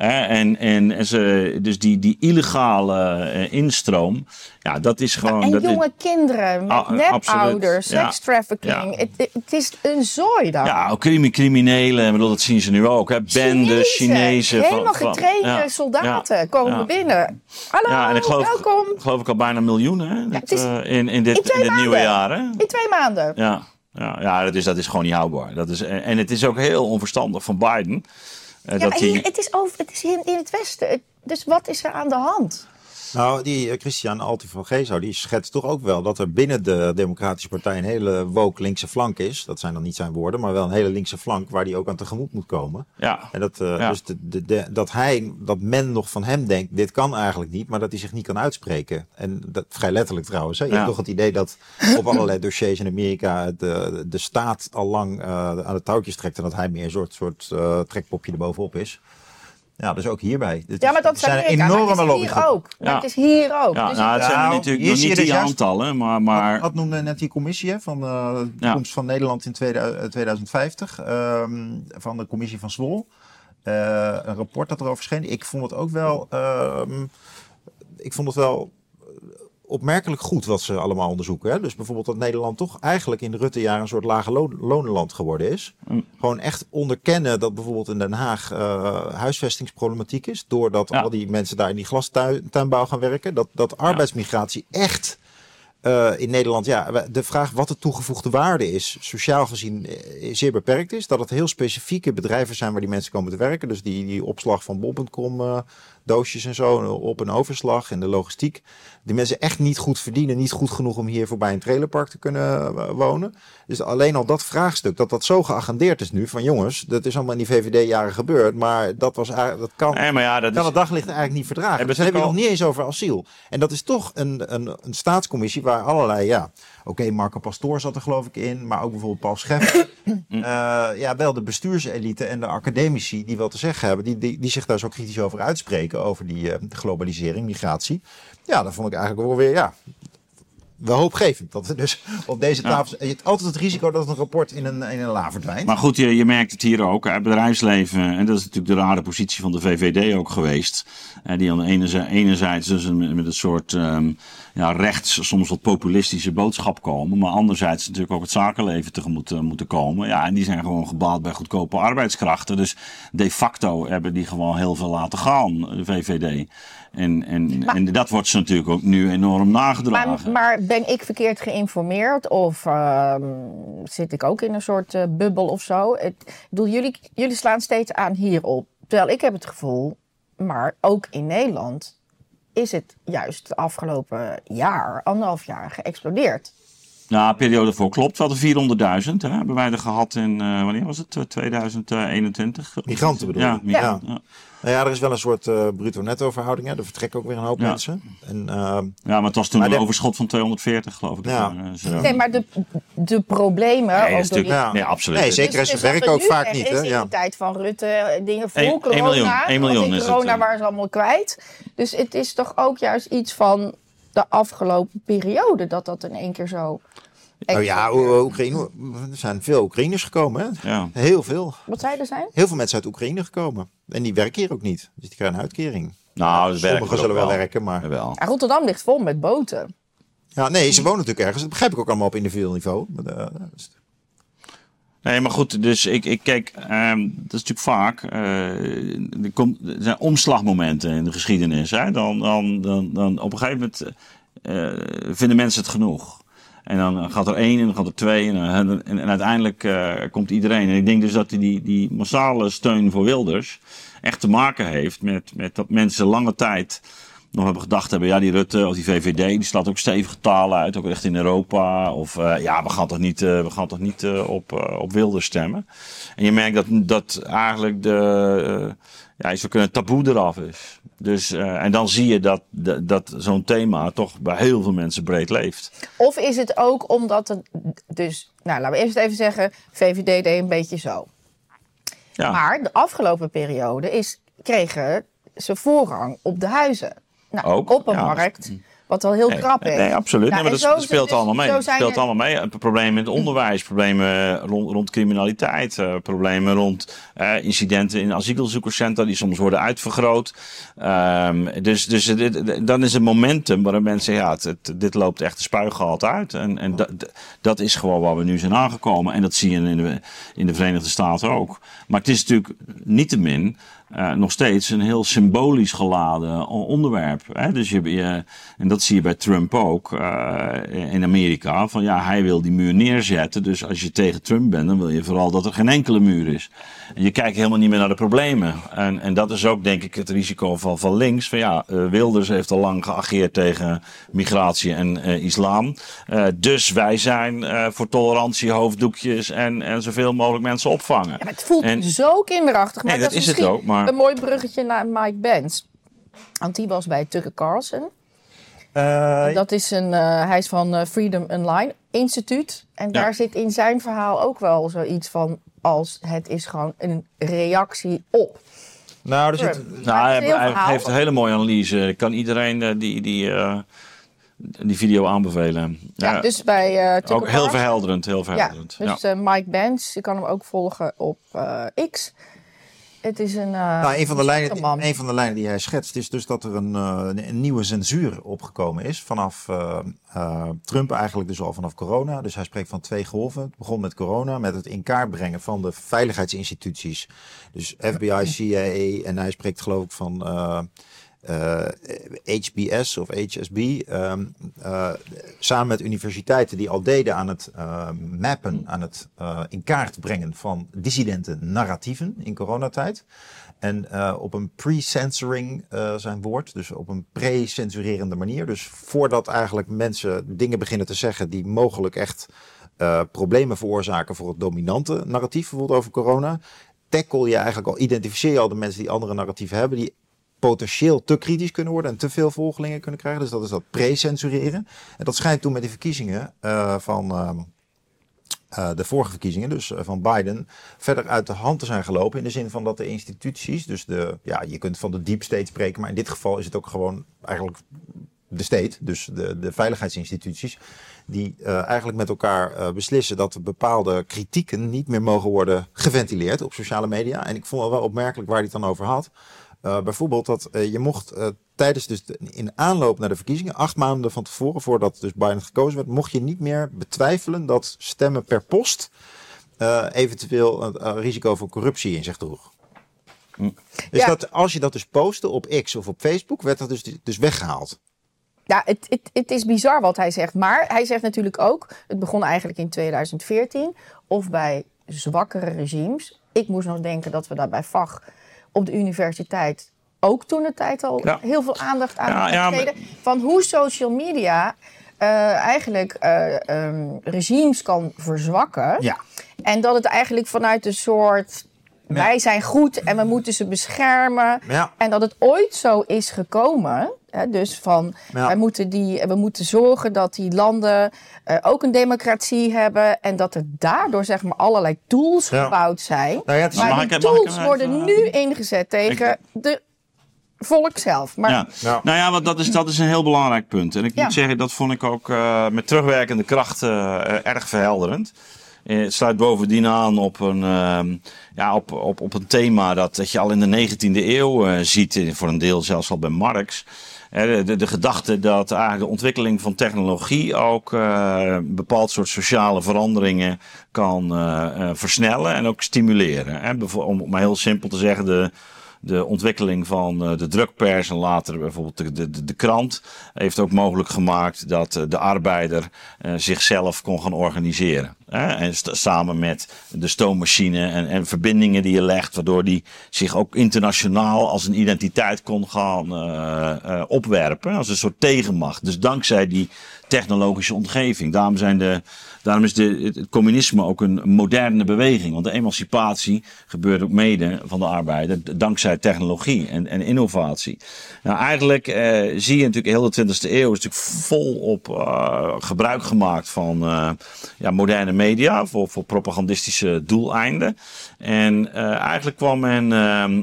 Speaker 1: En, en, en ze, dus die, die illegale uh, instroom, ja, dat is gewoon. Ja,
Speaker 2: en
Speaker 1: dat
Speaker 2: jonge
Speaker 1: is,
Speaker 2: kinderen met nepouders, sex trafficking. Ja. Het, het, is een zooi daar.
Speaker 1: Ja, ook criminelen, bedoel, dat zien ze nu ook. Hè. Bendes, Chinezen.
Speaker 2: Helemaal getrainde ja, soldaten komen binnen. Hallo, ja, en ik geloof, welkom.
Speaker 1: geloof ik al bijna miljoenen hè, dit, is, in, in dit, in, in dit nieuwe jaar. Hè?
Speaker 2: In twee maanden.
Speaker 1: Ja. Ja, ja dat, is, dat is gewoon niet houdbaar. Dat is, en het is ook heel onverstandig van Biden.
Speaker 2: Ja, dat hier, het, is over, het is in, in het Westen. Dus wat is er aan de hand?
Speaker 3: Nou, die Christian Alti van Gezo, die schetst toch ook wel dat er binnen de Democratische Partij een hele woke linkse flank is. Dat zijn dan niet zijn woorden, maar wel een hele linkse flank waar die ook aan tegemoet moet komen.
Speaker 1: Ja.
Speaker 3: En dat, uh, dus de, de, dat hij, dat men nog van hem denkt, dit kan eigenlijk niet, maar dat hij zich niet kan uitspreken. En dat vrij letterlijk trouwens. Hè? Je hebt toch het idee dat op allerlei dossiers in Amerika de, de staat al lang uh, aan de touwtjes trekt en dat hij meer een soort, soort uh, trekpopje erbovenop is. Ja, dus ook hierbij.
Speaker 2: Het ja, maar dat zijn enorme lobby. Hier ook. Ja. Het is hier ook.
Speaker 1: Ja, dus nou, het zijn nou, natuurlijk nog niet die juist, aantallen, maar... maar...
Speaker 3: Wat, noemde net die commissie hè, van uh, de toekomst van Nederland in 2050, um, van de commissie van Zwol. Uh, een rapport dat erover verscheen. Ik vond het ook wel... Um, ik vond het wel opmerkelijk goed wat ze allemaal onderzoeken. Hè? Dus bijvoorbeeld dat Nederland toch eigenlijk in de Rutte-jaren een soort lage lonenland geworden is. Mm. Gewoon echt onderkennen dat bijvoorbeeld in Den Haag uh, huisvestingsproblematiek is. Doordat ja. al die mensen daar in die glastuinbouw gaan werken. Dat, dat arbeidsmigratie echt uh, in Nederland, ja, de vraag wat de toegevoegde waarde is, sociaal gezien zeer beperkt is. Dat het heel specifieke bedrijven zijn waar die mensen komen te werken. Dus die, die opslag van bol.com uh, doosjes en zo, op een overslag en de logistiek. Die mensen echt niet goed verdienen, niet goed genoeg om hier voorbij een trailerpark te kunnen wonen. Dus alleen al dat vraagstuk, dat dat zo geagendeerd is nu, van jongens, dat is allemaal in die VVD-jaren gebeurd, maar dat, was, dat kan,
Speaker 1: nee, maar ja, dat
Speaker 3: kan
Speaker 1: is...
Speaker 3: het daglicht eigenlijk niet verdragen. Hebben ze hebben al... nog niet eens over asiel. En dat is toch een, een, een staatscommissie waar allerlei, ja, okay, Marco Pastoor zat er geloof ik in, maar ook bijvoorbeeld Paul Scheffer. uh, ja, wel de bestuurselite en de academici die wel te zeggen hebben, die, die, die zich daar zo kritisch over uitspreken, over die uh, globalisering, migratie. Ja, dat vond ik eigenlijk wel weer, ja, wel hoopgevend. Dat dus op deze tafel. Je hebt altijd het risico dat een rapport in een, in een la verdwijnt.
Speaker 1: Maar goed, je, je merkt het hier ook. Het bedrijfsleven, en dat is natuurlijk de rare positie van de VVD ook geweest. Die aan de ene, enerzijds dus een, met een soort um, ja, rechts, soms wat populistische boodschap komen. Maar anderzijds natuurlijk ook het zakenleven tegemoet uh, moeten komen. Ja, en die zijn gewoon gebaat bij goedkope arbeidskrachten. Dus de facto hebben die gewoon heel veel laten gaan, de VVD. En, en, maar, en dat wordt ze natuurlijk ook nu enorm nagedragen.
Speaker 2: Maar, maar ben ik verkeerd geïnformeerd? Of uh, zit ik ook in een soort uh, bubbel of zo? Ik bedoel, jullie, jullie slaan steeds aan hierop. Terwijl ik heb het gevoel, maar ook in Nederland is het juist de afgelopen jaar, anderhalf jaar, geëxplodeerd.
Speaker 1: Nou, periode voor klopt. We hadden 400.000. Hebben wij er gehad in, uh, wanneer was het? 2021?
Speaker 3: Migranten bedoel
Speaker 1: ja,
Speaker 3: je?
Speaker 1: Ja.
Speaker 3: ja. Nou ja, er is wel een soort uh, bruto-netto verhouding. Hè. Er vertrekken ook weer een hoop
Speaker 1: ja.
Speaker 3: mensen. En, uh,
Speaker 1: ja, maar het was toen een de... overschot van 240, geloof ik.
Speaker 3: Ja.
Speaker 1: Dus,
Speaker 2: uh, nee, maar de, de problemen...
Speaker 1: Nee, is natuurlijk, ja. nee absoluut.
Speaker 3: Nee, zeker is het werk ook vaak niet. Hè?
Speaker 2: In de tijd van Rutte, dingen voor 1, corona.
Speaker 1: 1 miljoen, 1 miljoen
Speaker 2: is corona waren ze allemaal kwijt. Dus het is toch ook juist iets van de afgelopen periode dat dat in één keer zo...
Speaker 3: Oh ja, Oekraïne, er zijn veel Oekraïners gekomen. Hè?
Speaker 1: Ja.
Speaker 3: Heel veel.
Speaker 2: Wat zij er zijn?
Speaker 3: Heel veel mensen uit Oekraïne gekomen. En die werken hier ook niet. Dus die krijgen een uitkering.
Speaker 1: Nou, dat
Speaker 3: Sommigen zullen wel, werken, maar...
Speaker 1: Wel.
Speaker 2: Ja, Rotterdam ligt vol met boten.
Speaker 3: Ja, nee, ze wonen natuurlijk ergens. Dat begrijp ik ook allemaal op individueel niveau. Maar, uh,
Speaker 1: Nee, maar goed, dus ik, ik kijk, um, dat is natuurlijk vaak. Uh, er, komt, er zijn omslagmomenten in de geschiedenis. Dan, dan, dan, dan op een gegeven moment uh, vinden mensen het genoeg. En dan gaat er één en dan gaat er twee. En, en, uiteindelijk uh, komt iedereen. En ik denk dus dat die, die massale steun voor Wilders echt te maken heeft met, met dat mensen lange tijd nog hebben gedacht hebben, ja, die Rutte of die VVD, die slaat ook stevige talen uit, ook echt in Europa. Of uh, ja, we gaan toch niet, uh, we gaan toch niet uh, op, op Wilders stemmen. En je merkt dat, dat eigenlijk de, ja, je kunnen taboe eraf is. Dus, en dan zie je dat, dat, dat zo'n thema toch bij heel veel mensen breed leeft.
Speaker 2: Of is het ook omdat het. Dus, nou, laten we eerst even zeggen: VVD deed een beetje zo.
Speaker 1: Ja.
Speaker 2: Maar de afgelopen periode is, kregen ze voorrang op de huizen. Nou,
Speaker 1: ook,
Speaker 2: op een
Speaker 1: ja,
Speaker 2: markt. Wat wel heel
Speaker 1: nee,
Speaker 2: krap is.
Speaker 1: Nee, absoluut.
Speaker 2: Nou,
Speaker 1: nee, maar dat, speelt
Speaker 2: dus-
Speaker 1: allemaal mee. Het speelt
Speaker 2: er-
Speaker 1: allemaal mee. Problemen in het onderwijs, problemen rond, rond criminaliteit, eh, problemen rond eh, incidenten in asielzoekerscentra die soms worden uitvergroot. Ehm, dus dus dit, dan is het momentum waarin mensen zeggen, ja, het, het- dit loopt echt de spuigaat uit. En, en dat, dat is gewoon waar we nu zijn aangekomen. En dat zie je in de, in de Verenigde Staten ook. Maar het is natuurlijk niettemin uh, nog steeds een heel symbolisch geladen onderwerp. Hè? Dus je, je, en dat zie je bij Trump ook uh, in Amerika. Van ja, hij wil die muur neerzetten. Dus als je tegen Trump bent, dan wil je vooral dat er geen enkele muur is. Je kijkt helemaal niet meer naar de problemen. En, en dat is ook denk ik het risico van, van links. Van ja, uh, Wilders heeft al lang geageerd tegen migratie en uh, islam. dus wij zijn voor tolerantie, hoofddoekjes en, en zoveel mogelijk mensen opvangen.
Speaker 2: Ja, maar het voelt en, zo kinderachtig. Maar
Speaker 1: nee, dat,
Speaker 2: is,
Speaker 1: is het ook. Maar...
Speaker 2: Een mooi bruggetje naar Mike Benz. Want die was bij Tucker Carlson. Uh, dat is een, uh, hij is van uh, Freedom Online Instituut. En ja. daar zit in zijn verhaal ook wel zoiets van als het is gewoon een reactie op.
Speaker 3: Nou, er zit,
Speaker 1: nou hij, hij geeft een hele mooie analyse. Ik kan iedereen die, die, die video aanbevelen.
Speaker 2: Ja, ja dus bij Tucker
Speaker 1: Ook heel verhelderend, heel verhelderend.
Speaker 2: Ja, dus Mike Benz, je kan hem ook volgen op X. Het is een. Uh,
Speaker 3: nou, een, van de lijnen, een van de lijnen die hij schetst is dus dat er een, uh, een nieuwe censuur opgekomen is. Vanaf uh, Trump, eigenlijk dus al vanaf corona. Dus hij spreekt van twee golven. Het begon met corona, met het in kaart brengen van de veiligheidsinstituties. Dus FBI, CIA. En hij spreekt, geloof ik, van. HBS of HSB, um, uh, samen met universiteiten die al deden aan het uh, mappen, aan het uh, in kaart brengen van dissidente narratieven in coronatijd. En op een pre-censoring zijn woord, dus op een pre-censurerende manier. Dus voordat eigenlijk mensen dingen beginnen te zeggen die mogelijk echt problemen veroorzaken voor het dominante narratief, bijvoorbeeld over corona, tackle je eigenlijk al, identificeer je al de mensen die andere narratieven hebben, die potentieel te kritisch kunnen worden en te veel volgelingen kunnen krijgen. Dus dat is dat pre-censureren. En dat schijnt toen met de verkiezingen uh, van uh, de vorige verkiezingen, dus van Biden, verder uit de hand te zijn gelopen. In de zin van dat de instituties, dus de, ja, je kunt van de deep state spreken, maar in dit geval is het ook gewoon eigenlijk de state, dus de, de veiligheidsinstituties, die eigenlijk met elkaar beslissen dat bepaalde kritieken niet meer mogen worden geventileerd op sociale media. En ik vond het wel opmerkelijk waar hij het dan over had. Uh, bijvoorbeeld dat uh, je mocht uh, tijdens dus de, in aanloop naar de verkiezingen, acht maanden van tevoren, voordat dus Biden gekozen werd, mocht je niet meer betwijfelen dat stemmen per post eventueel een risico voor corruptie in zich droeg. Hm. Dus ja. dat, als je dat dus postte op X of op Facebook, werd dat dus, dus weggehaald.
Speaker 2: Ja, het, het, het is bizar wat hij zegt. Maar hij zegt natuurlijk ook, het begon eigenlijk in 2014, of bij zwakkere regimes. Ik moest nog denken dat we daar bij VAG op de universiteit ook toen de tijd al ja. heel veel aandacht aan ja, ja, maar... Van hoe social media uh, eigenlijk uh, um, regimes kan verzwakken.
Speaker 3: Ja.
Speaker 2: En dat het eigenlijk vanuit een soort. Wij zijn goed en we moeten ze beschermen. En dat het ooit zo is gekomen dus van ja. wij moeten die, we moeten zorgen dat die landen uh, ook een democratie hebben. En dat er daardoor zeg maar allerlei tools ja. gebouwd zijn. Nou ja, het is maar die tools worden nu ingezet tegen de volk zelf. Maar...
Speaker 1: Ja. ja. Nou ja, want dat is, dat is een heel belangrijk punt. En ik moet zeggen, dat vond ik ook uh, met terugwerkende kracht uh, erg verhelderend. Het sluit bovendien aan op een, uh, ja, op, op, op een thema dat, dat je al in de 19e eeuw uh, ziet, voor een deel zelfs al bij Marx. De, de, gedachte dat eigenlijk de ontwikkeling van technologie ook een bepaald soort sociale veranderingen kan uh, uh, versnellen en ook stimuleren. Hè? Om maar heel simpel te zeggen, de, de ontwikkeling van uh, de drukpers en later bijvoorbeeld de, de, de, krant heeft ook mogelijk gemaakt dat uh, de arbeider uh, zichzelf kon gaan organiseren. En samen met de stoommachine en, en, verbindingen die je legt, waardoor die zich ook internationaal als een identiteit kon gaan opwerpen, als een soort tegenmacht. Dus dankzij die technologische omgeving. Daarom, zijn de, daarom is de, het communisme ook een moderne beweging. Want de emancipatie gebeurt ook mede van de arbeider dankzij technologie en, en innovatie. Nou, eigenlijk eh, zie je natuurlijk heel de 20e eeuw is natuurlijk volop uh, gebruik gemaakt van uh, ja, moderne media voor, voor propagandistische doeleinden. En uh, eigenlijk kwam men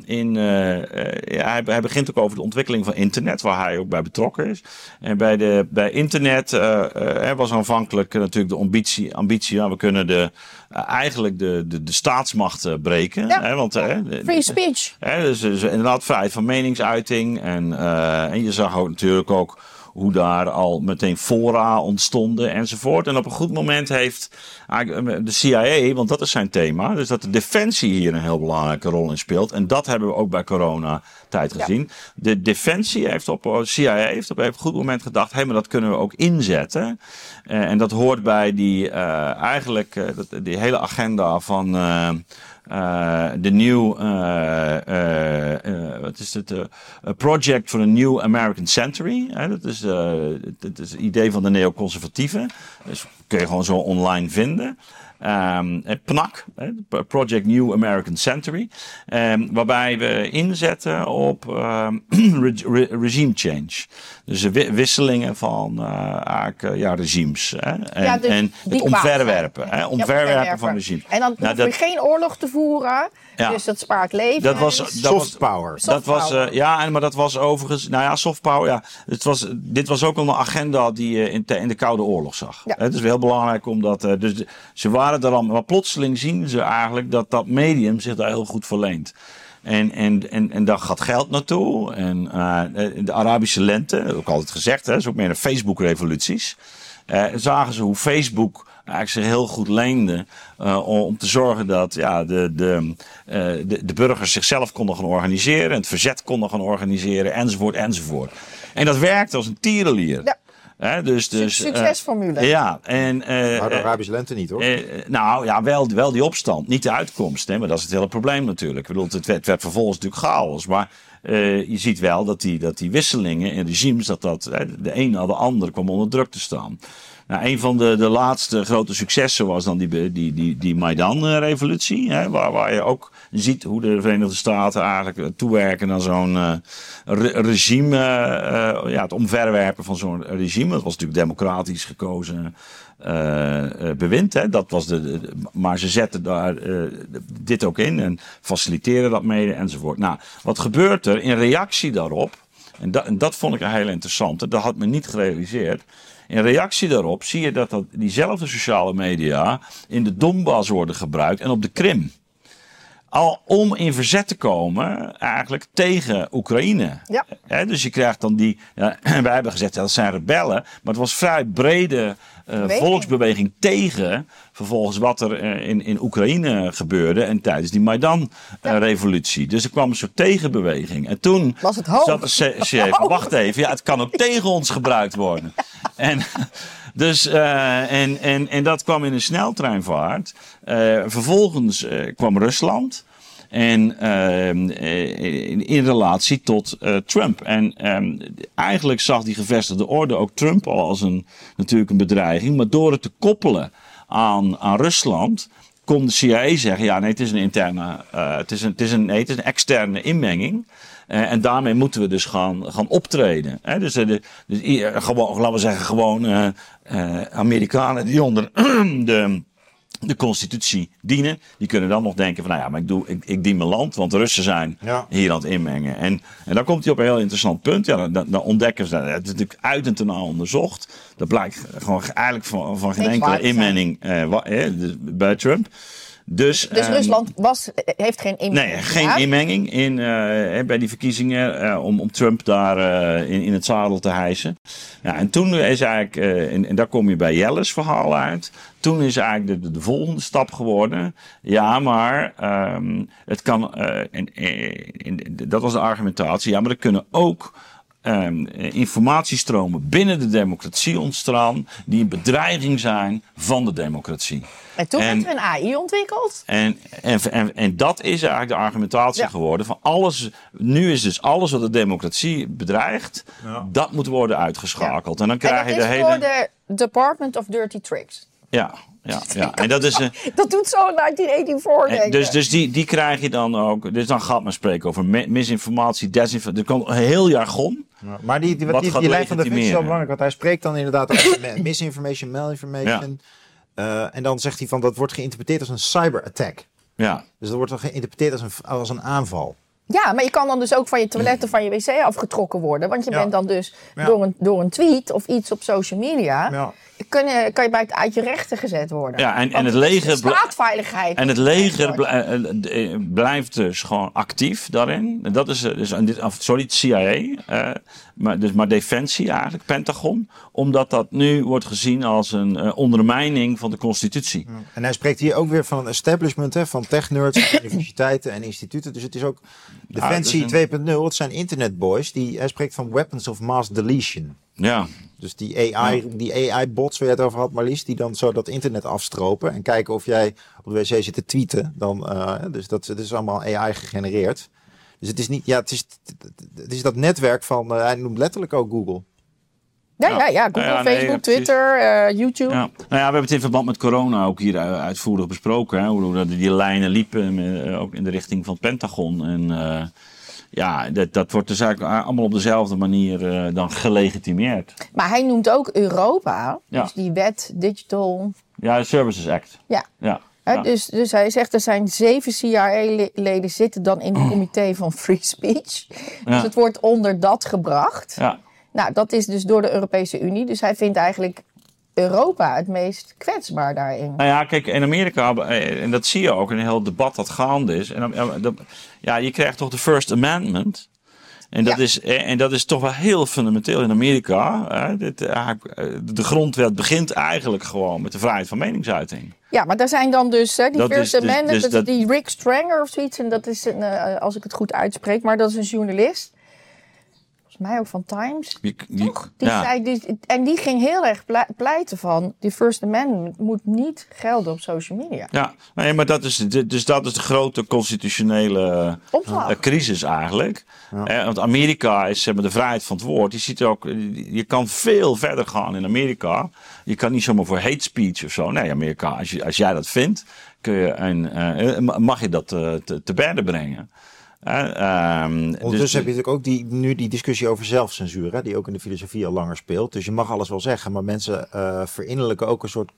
Speaker 1: in. hij, begint ook over de ontwikkeling van internet, waar hij ook bij betrokken is. En bij, de, bij internet was aanvankelijk natuurlijk de ambitie, ambitie ja, we kunnen de, uh, eigenlijk de, de, de staatsmacht breken.
Speaker 2: Ja.
Speaker 1: Hè, want,
Speaker 2: Free speech.
Speaker 1: Hè, dus, dus, inderdaad vrijheid van meningsuiting. En, en je zag ook natuurlijk ook hoe daar al meteen fora ontstonden enzovoort. En op een goed moment heeft eigenlijk, eh, de CIA, want dat is zijn thema, dus dat de defensie hier een heel belangrijke rol in speelt. En dat hebben we ook bij corona tijd gezien. De defensie heeft op, CIA heeft op een goed moment gedacht, hé, hey, maar dat kunnen we ook inzetten. Uh, en dat hoort bij die, uh, eigenlijk, uh, die hele agenda van uh, de nieuw, uh, uh, wat is het? Project for a New American Century. Hè? Dat, is, dat is het idee van de neoconservatieven. Dus kun je gewoon zo online vinden. Um, PNAC, Project New American Century, um, waarbij we inzetten op um, re regime change. Dus de wisselingen van uh, ja, regimes. Hè? En,
Speaker 2: ja, dus
Speaker 1: en het omverwerpen. Hè? Omverwerpen ja, van regimes.
Speaker 2: En dan nou, hoef je geen oorlog te voeren. Ja. Dus dat spaart leven.
Speaker 1: Dat was dat
Speaker 3: soft power.
Speaker 1: Dat
Speaker 2: Soft
Speaker 1: was,
Speaker 2: power.
Speaker 1: uh, ja, maar dat was overigens, nou ja, soft power, ja. Het was, dit was ook al een agenda die je in, in de Koude Oorlog zag.
Speaker 2: Ja.
Speaker 1: Het is wel belangrijk omdat, uh, dus ze waren er al, maar plotseling zien ze eigenlijk dat dat medium zich daar heel goed verleent. En, en, en, en daar gaat geld naartoe. En uh, de Arabische lente, ik altijd gezegd, hè, is ook meer een Facebook-revoluties. Zagen ze hoe Facebook eigenlijk zich heel goed leende om te zorgen dat ja, de, de, de, de burgers zichzelf konden gaan organiseren, het verzet konden gaan organiseren, enzovoort, enzovoort. En dat werkte als een tierenlier.
Speaker 2: Ja.
Speaker 1: Hè, dus, dus,
Speaker 2: Succesformule.
Speaker 1: Uh, ja, en.
Speaker 3: maar de Arabische lente niet hoor.
Speaker 1: nou ja, wel, wel die opstand, niet de uitkomst. Hè, maar dat is het hele probleem natuurlijk. Ik bedoel, het werd, werd vervolgens natuurlijk chaos. Maar uh, je ziet wel dat die, dat die wisselingen in regimes, dat dat de een na de ander kwam onder druk te staan. Nou, een van de, de laatste grote successen was dan die, die, die, die Maidan-revolutie. Waar, waar je ook ziet hoe de Verenigde Staten eigenlijk toewerken naar zo'n re regime. Uh, ja, het omverwerpen van zo'n regime. Dat was natuurlijk democratisch gekozen bewind. Hè. Dat was de, maar ze zetten daar dit ook in en faciliteren dat mede enzovoort. Nou, wat gebeurt er in reactie daarop? En, da en dat vond ik heel interessant. Dat had me niet gerealiseerd. In reactie daarop zie je dat, dat diezelfde sociale media in de Donbass worden gebruikt en op de Krim. Al om in verzet te komen eigenlijk tegen Oekraïne.
Speaker 2: Ja.
Speaker 1: He, dus je krijgt dan die. Ja, wij hebben gezegd dat zijn rebellen. Maar het was vrij brede uh, volksbeweging tegen. Vervolgens wat er uh, in, in Oekraïne gebeurde. En tijdens die Maidan-revolutie. Uh, dus er kwam een soort tegenbeweging. En toen
Speaker 2: was het hoog.
Speaker 1: zat de CF. Wacht even, ja, het kan ook tegen ons gebruikt worden. En. Dus, uh, en, en, en dat kwam in een sneltreinvaart. Uh, vervolgens uh, kwam Rusland. En in, in, relatie tot Trump. En um, eigenlijk zag die gevestigde orde ook Trump al als een, natuurlijk een bedreiging. Maar door het te koppelen aan, aan Rusland kon de CIA zeggen: ja, nee, het is een interne, het is een, het is een, nee, het is een externe inmenging. Uh, en daarmee moeten we dus gaan, gaan optreden. Hè? Dus, dus gewoon, laten we zeggen, gewoon Amerikanen die onder de, de constitutie dienen, die kunnen dan nog denken van, nou ja, maar ik, doe, ik, ik dien mijn land, want de Russen zijn
Speaker 3: ja.
Speaker 1: hier aan het inmengen. En, en dan komt hij op een heel interessant punt. Ja, dan, dan ontdekken ze, dat het is natuurlijk uit en ten onderzocht. Dat blijkt gewoon eigenlijk van, van geen enkele inmenging bij Trump. Dus,
Speaker 2: dus
Speaker 1: um,
Speaker 2: Rusland was, heeft geen inmenging?
Speaker 1: Nee, geen inmenging in, uh, bij die verkiezingen uh, om, om Trump daar uh, in, in het zadel te hijsen. Ja, en toen is eigenlijk, en, en, daar kom je bij Jelles verhaal uit. Toen is eigenlijk de, de volgende stap geworden. Ja, maar um, het kan, en, en, dat was de argumentatie. Ja, maar er kunnen ook um, informatiestromen binnen de democratie ontstaan die een bedreiging zijn van de democratie.
Speaker 2: En toen werd er een AI ontwikkeld.
Speaker 1: En, en, en, en dat is eigenlijk de argumentatie ja. geworden van alles. Nu is dus alles wat de democratie bedreigt, ja. dat moet worden uitgeschakeld. Ja. En dan krijg
Speaker 2: en
Speaker 1: je de hele.
Speaker 2: voor de Department of Dirty Tricks.
Speaker 1: Ja, ja, ja. En dat is een.
Speaker 2: dat doet zo 1984.
Speaker 1: En dus dus die, die krijg je dan ook. Dus dan gaat men spreken over misinformatie, desinformatie. Er komt een heel jargon.
Speaker 3: Ja, maar die, die, die, die, die lijn van de is wel belangrijk, want hij spreekt dan inderdaad over misinformation, malinformation. Ja. Uh, en dan zegt hij van dat wordt geïnterpreteerd als een cyberattack.
Speaker 1: Ja.
Speaker 3: Dus dat wordt dan geïnterpreteerd als een, als een aanval.
Speaker 2: Ja, maar je kan dan dus ook van je toilet of van je wc afgetrokken worden. Want je ja. bent dan dus ja. door, een, door een tweet of iets op social media...
Speaker 3: Ja.
Speaker 2: kun je, kan je bij het uit je rechten gezet worden.
Speaker 1: Ja, en, en het leger...
Speaker 2: Staatsveiligheid.
Speaker 1: En het leger bl- eh, eh, blijft dus gewoon actief daarin. En dat is, eh, dus, en dit, of, sorry, het CIA, eh, maar, dus, maar Defensie eigenlijk, Pentagon. Omdat dat nu wordt gezien als een eh, ondermijning van de constitutie.
Speaker 3: En hij spreekt hier ook weer van een establishment hè, van technerds, universiteiten en instituten. Dus het is ook Defensie
Speaker 1: het is
Speaker 3: 2.0. Het zijn internetboys. Die, hij spreekt van weapons of mass deletion.
Speaker 1: Ja,
Speaker 3: Dus die AI, die AI-bots waar je het over had, Marlies, die dan zo dat internet afstropen en kijken of jij op de wc zit te tweeten. Dan, eh, dus dat, dat is allemaal AI gegenereerd. Dus het is niet, ja, het is, het is dat netwerk van, eh, hij noemt letterlijk ook Google.
Speaker 2: Ja, ja, ja. Google,
Speaker 1: Ja,
Speaker 2: Facebook. Twitter, eh, YouTube.
Speaker 1: ja. Nou ja, we hebben het in verband met corona ook hier uitvoerig besproken. Hè, hoe hoe dat die lijnen liepen, ook in de richting van het Pentagon. En eh, ja, dat, dat wordt dus eigenlijk allemaal op dezelfde manier eh, dan gelegitimeerd.
Speaker 2: Maar hij noemt ook Europa.
Speaker 1: Ja.
Speaker 2: Dus die wet Digital.
Speaker 1: Ja, de Services Act.
Speaker 2: Ja.
Speaker 1: Ja. Ja.
Speaker 2: dus, dus hij zegt er zijn zeven CIA-leden zitten dan in het comité van Free Speech. Dus het wordt onder dat gebracht.
Speaker 1: ja.
Speaker 2: Nou, dat is dus door de Europese Unie. Dus hij vindt eigenlijk Europa het meest kwetsbaar daarin.
Speaker 1: Nou ja, kijk, in Amerika, eh, en dat zie je ook in een heel debat dat gaande is. En dan, ja, dat- ja, je krijgt toch de First Amendment. En dat,
Speaker 2: Ja.
Speaker 1: is, eh, en dat is toch wel heel fundamenteel in Amerika. hè. Dit, eh, de grondwet begint eigenlijk gewoon met de vrijheid van meningsuiting.
Speaker 2: Ja, maar daar zijn dan dus hè, die
Speaker 1: Dat
Speaker 2: First
Speaker 1: dus-
Speaker 2: Amendment,
Speaker 1: dus
Speaker 2: dat- die Rick Stranger of zoiets. En dat is, een, eh, als ik het goed uitspreek, maar dat is een journalist. Volgens mij ook van Times. Toch? Die
Speaker 1: ja.
Speaker 2: zei, die- en die ging heel erg ple- pleiten van... die First Amendment moet niet gelden op social media.
Speaker 1: Ja, nee, maar dat is, dus dat is de grote constitutionele
Speaker 2: Opslag.
Speaker 1: eh, crisis eigenlijk. Eh, want Amerika is zeg maar, de vrijheid van het woord. Je ziet ook, je kan veel verder gaan in Amerika. Je kan niet zomaar voor hate speech of zo. Nee, Amerika, als, je, als jij dat vindt, kun je een, eh, mag je dat eh, te, te berde brengen. Eh, ehm,
Speaker 3: Ondertussen
Speaker 1: dus-
Speaker 3: heb je natuurlijk ook die, nu die discussie over zelfcensuur, hè, die ook in de filosofie al langer speelt. Dus je mag alles wel zeggen, maar mensen eh verinnerlijken ook een soort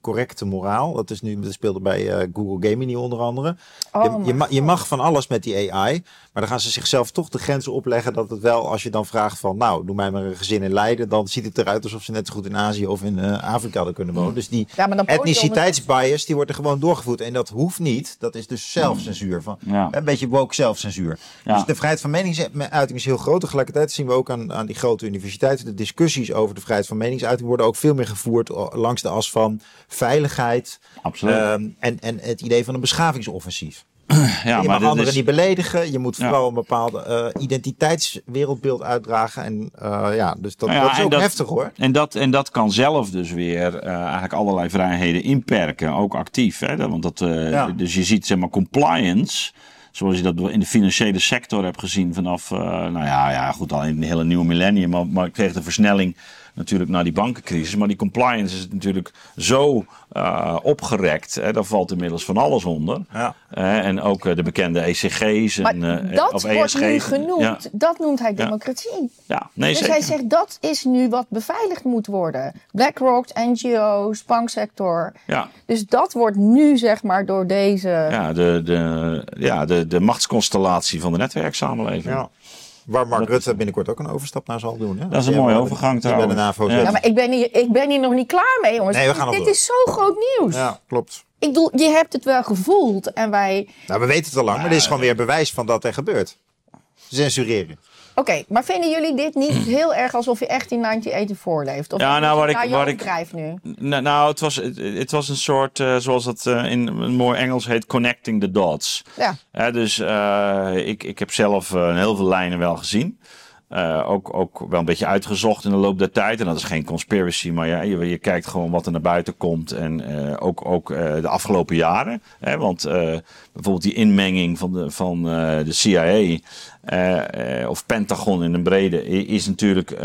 Speaker 3: correcte moraal. Dat, is nu, dat speelde bij eh, Google Gemini onder andere.
Speaker 2: Oh
Speaker 3: je,
Speaker 2: mijn
Speaker 3: je, ma- je mag van alles met die AI, maar dan gaan ze zichzelf toch de grenzen opleggen dat het wel, als je dan vraagt van, nou, doe mij maar een gezin in Leiden, dan ziet het eruit alsof ze net zo goed in Azië of in eh, Afrika hadden kunnen wonen. Dus die
Speaker 2: Ja,
Speaker 3: etniciteitsbias, die wordt er gewoon doorgevoerd. En dat hoeft niet. Dat is dus zelfcensuur. Van,
Speaker 1: Ja.
Speaker 3: Een beetje woke zelfcensuur.
Speaker 1: Ja.
Speaker 3: Dus de vrijheid van meningsuiting is heel groot. Tegelijkertijd zien we ook aan, aan die grote universiteiten. De discussies over de vrijheid van meningsuiting worden ook veel meer gevoerd langs de as van veiligheid.
Speaker 1: Absoluut.
Speaker 3: ehm, en, en het idee van een beschavingsoffensief.
Speaker 1: Ja,
Speaker 3: je mag
Speaker 1: maar
Speaker 3: anderen
Speaker 1: is-
Speaker 3: niet beledigen. Je moet
Speaker 1: Ja.
Speaker 3: vooral een bepaalde eh, identiteitswereldbeeld uitdragen. En eh, ja, dus dat,
Speaker 1: Nou ja,
Speaker 3: dat is ook
Speaker 1: dat-
Speaker 3: heftig hoor.
Speaker 1: En dat, en dat kan zelf dus weer eh, eigenlijk allerlei vrijheden inperken, ook actief. Hè? Want dat,
Speaker 3: Ja.
Speaker 1: Dus je ziet zeg maar compliance, zoals je dat in de financiële sector hebt gezien vanaf, eh, nou ja, ja, goed, al in de hele nieuwe millennium, maar, maar kreeg de versnelling natuurlijk na die bankencrisis. Maar die compliance is natuurlijk zo eh, opgerekt, hè? daar valt inmiddels van alles onder.
Speaker 3: Ja.
Speaker 1: En ook eh, de bekende ECG's
Speaker 2: Maar
Speaker 1: en, eh,
Speaker 2: dat
Speaker 1: of
Speaker 2: wordt nu
Speaker 1: ESG's.
Speaker 2: genoemd.
Speaker 1: Ja,
Speaker 2: Dat noemt hij democratie.
Speaker 1: ja. nee
Speaker 2: dus
Speaker 1: zeker.
Speaker 2: hij zegt dat is nu wat beveiligd moet worden. BlackRock, NGO's, banksector.
Speaker 1: ja.
Speaker 2: Dus dat wordt nu zeg maar door deze...
Speaker 1: Ja, de, de, ja de, de machtsconstellatie van de netwerksamenleving.
Speaker 3: Waar Mark Rutte binnenkort ook een overstap naar zal doen. Hè?
Speaker 1: Dat is een mooie overgang
Speaker 3: die bij de
Speaker 1: trouwens.
Speaker 3: NAVO
Speaker 1: Ja.
Speaker 2: maar ik ben, hier, ik ben hier nog niet klaar mee, jongens.
Speaker 3: Nee, we gaan nog
Speaker 2: Dit
Speaker 3: door.
Speaker 2: is zo groot nieuws.
Speaker 3: Ja, klopt.
Speaker 2: Ik bedoel, je hebt het wel gevoeld en wij...
Speaker 3: Nou, we weten het al lang, maar dit is gewoon weer bewijs van dat er gebeurt. Censureren.
Speaker 2: Oké, maar vinden jullie dit niet heel erg alsof je echt in 1984 leeft? Of
Speaker 1: Ja, nou, waar ik- waar ik-
Speaker 2: nu?
Speaker 1: Nou, nou, het, was, het, het was een soort, eh, zoals dat eh, in een mooi Engels heet, connecting the dots.
Speaker 2: Ja.
Speaker 1: Dus eh, ik, ik heb zelf heel veel lijnen wel gezien. Eh, ook, ook wel een beetje uitgezocht in de loop der tijd. En dat is geen conspiracy, maar ja, je, je kijkt gewoon wat er naar buiten komt. En eh, ook, ook eh, de afgelopen jaren. Hè, want bijvoorbeeld die inmenging van de, van, de CIA of Pentagon in een brede is natuurlijk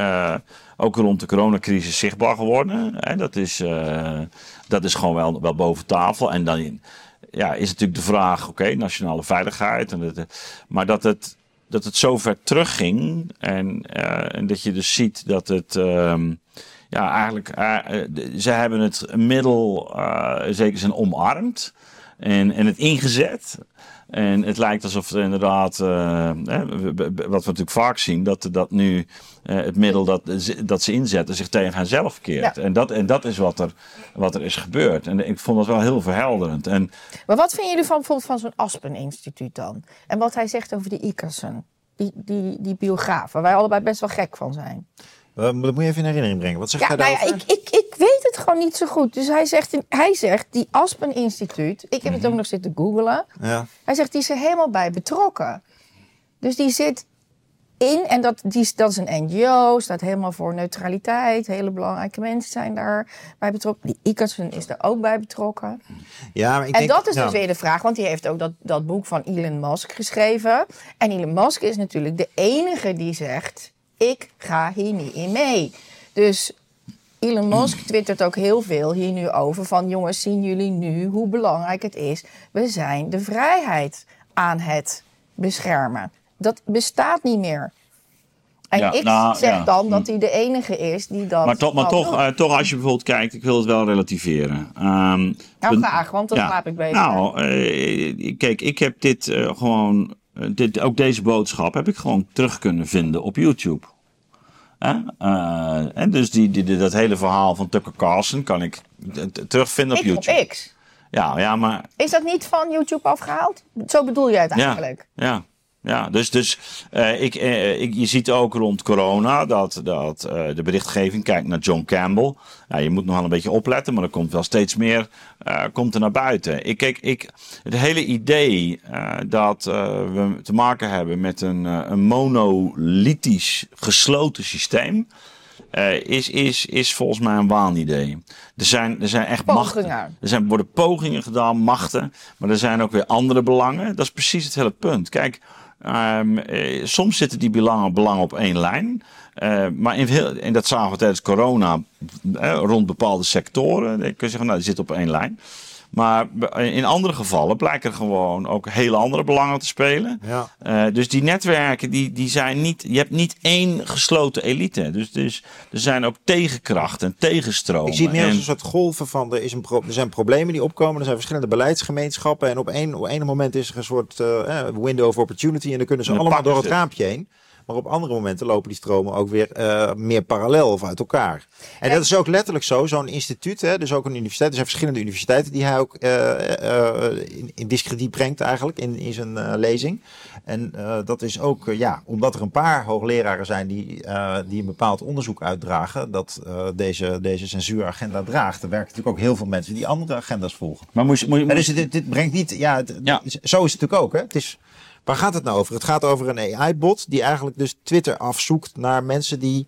Speaker 1: ook rond de coronacrisis zichtbaar geworden. Hè, dat, is, dat is gewoon wel, wel boven tafel. En dan ja, is natuurlijk de vraag, oké, nationale veiligheid. En maar dat het, dat het zo ver terugging en, eh, en dat je dus ziet dat het... ehm, ja, eigenlijk, eh, eh, ze hebben het middel zeker zijn omarmd. en, en het ingezet. En het lijkt alsof er inderdaad, uh, hè, wat we natuurlijk vaak zien, dat, dat nu uh, het middel dat, dat ze inzetten zich tegen henzelf keert. Ja. En, dat, en dat is wat er, wat er is gebeurd. En ik vond dat wel heel verhelderend. En,
Speaker 2: maar wat vinden jullie van bijvoorbeeld van zo'n Aspen-instituut dan? En wat hij zegt over die Ikersen, die, die, die biograaf, waar wij allebei best wel gek van zijn.
Speaker 3: Dat moet je even in herinnering brengen. Wat zegt
Speaker 2: ja,
Speaker 3: hij
Speaker 2: nou
Speaker 3: daarover?
Speaker 2: ja, ik, ik weet het gewoon niet zo goed. Dus hij zegt, hij zegt die Aspen Instituut, ik heb het ook nog zitten googelen.
Speaker 3: Ja.
Speaker 2: Hij zegt, die is er helemaal bij betrokken. Dus die zit in, en dat, die, dat is een NGO, staat helemaal voor neutraliteit. Hele belangrijke mensen zijn daar bij betrokken. Die Ikersen is er ook bij betrokken.
Speaker 3: Ja, maar ik
Speaker 2: En
Speaker 3: denk,
Speaker 2: dat is
Speaker 3: ja.
Speaker 2: dus weer de vraag, want die heeft ook dat, dat boek van Elon Musk geschreven. En Elon Musk is natuurlijk de enige die zegt: Ik ga hier niet in mee. Dus Elon Musk twittert ook heel veel hier nu over: van jongens, zien jullie nu hoe belangrijk het is? We zijn de vrijheid aan het beschermen. Dat bestaat niet meer. En
Speaker 1: Ja,
Speaker 2: ik
Speaker 1: nou,
Speaker 2: zeg
Speaker 1: ja.
Speaker 2: dan dat hij de enige is die dat.
Speaker 1: maar toch, maar toch, eh, toch, als je bijvoorbeeld kijkt, ik wil het wel relativeren. Ehm,
Speaker 2: nou, graag, want dan
Speaker 1: ja.
Speaker 2: slaap ik beter.
Speaker 1: Nou, eh, kijk, ik heb dit eh, gewoon, dit, ook deze boodschap heb ik gewoon terug kunnen vinden op YouTube. Eh, en dus die, dat hele verhaal van Tucker Carlson kan ik terugvinden op
Speaker 2: ik
Speaker 1: YouTube.
Speaker 2: op X.
Speaker 1: Ja, ja, maar
Speaker 2: Is dat niet van YouTube afgehaald? Zo bedoel jij het eigenlijk?
Speaker 1: Ja, ja. Dus, dus eh, ik, eh, ik, je ziet ook rond corona dat, dat eh, de berichtgeving kijkt naar John Campbell. Ja, je moet nog wel een beetje opletten, maar er komt wel steeds meer komt er naar buiten. Ik, kijk, ik, het hele idee dat we te maken hebben met een, een monolithisch gesloten systeem. is, is, is volgens mij een waanidee. Er zijn, er zijn echt machten.
Speaker 2: Pogingen.
Speaker 1: Er zijn, worden pogingen gedaan, machten. Maar er zijn ook weer andere belangen. Dat is precies het hele punt. Kijk, ehm, eh, soms zitten die belangen, op één lijn. Eh, maar in dat zagen we tijdens corona eh, rond bepaalde sectoren. Kun je zeggen, nou, die zitten op één lijn. Maar in andere gevallen blijken er gewoon ook hele andere belangen te spelen.
Speaker 3: Ja.
Speaker 1: Eh, dus die netwerken, die, die zijn niet. Je hebt niet één gesloten elite. Dus, dus er zijn ook tegenkrachten en tegenstromen.
Speaker 3: Ik zie meer als
Speaker 1: En-
Speaker 3: een soort golven van er, is een pro- er zijn problemen die opkomen. Er zijn verschillende beleidsgemeenschappen. En op een, op een moment is er een soort eh, eh, window of opportunity. En dan kunnen ze
Speaker 1: En dan
Speaker 3: allemaal door het raampje heen. Maar op andere momenten lopen die stromen ook weer eh, meer parallel of uit elkaar. En dat is ook letterlijk zo. Zo'n instituut, hè, dus ook een universiteit. Er zijn verschillende universiteiten die hij ook eh, eh, in, in discrediet brengt eigenlijk in, in zijn eh, lezing. En eh, dat is ook, ja, omdat er een paar hoogleraren zijn die, eh, die een bepaald onderzoek uitdragen, dat eh, deze, deze censuuragenda draagt. Er werken natuurlijk ook heel veel mensen die andere agenda's volgen.
Speaker 1: Maar moest,
Speaker 3: dus dit, dit brengt niet, ja, het-
Speaker 1: Ja.
Speaker 3: zo is het natuurlijk ook. Hè? Het is, waar gaat het nou over? Het gaat over een AI-bot die eigenlijk dus Twitter afzoekt naar mensen die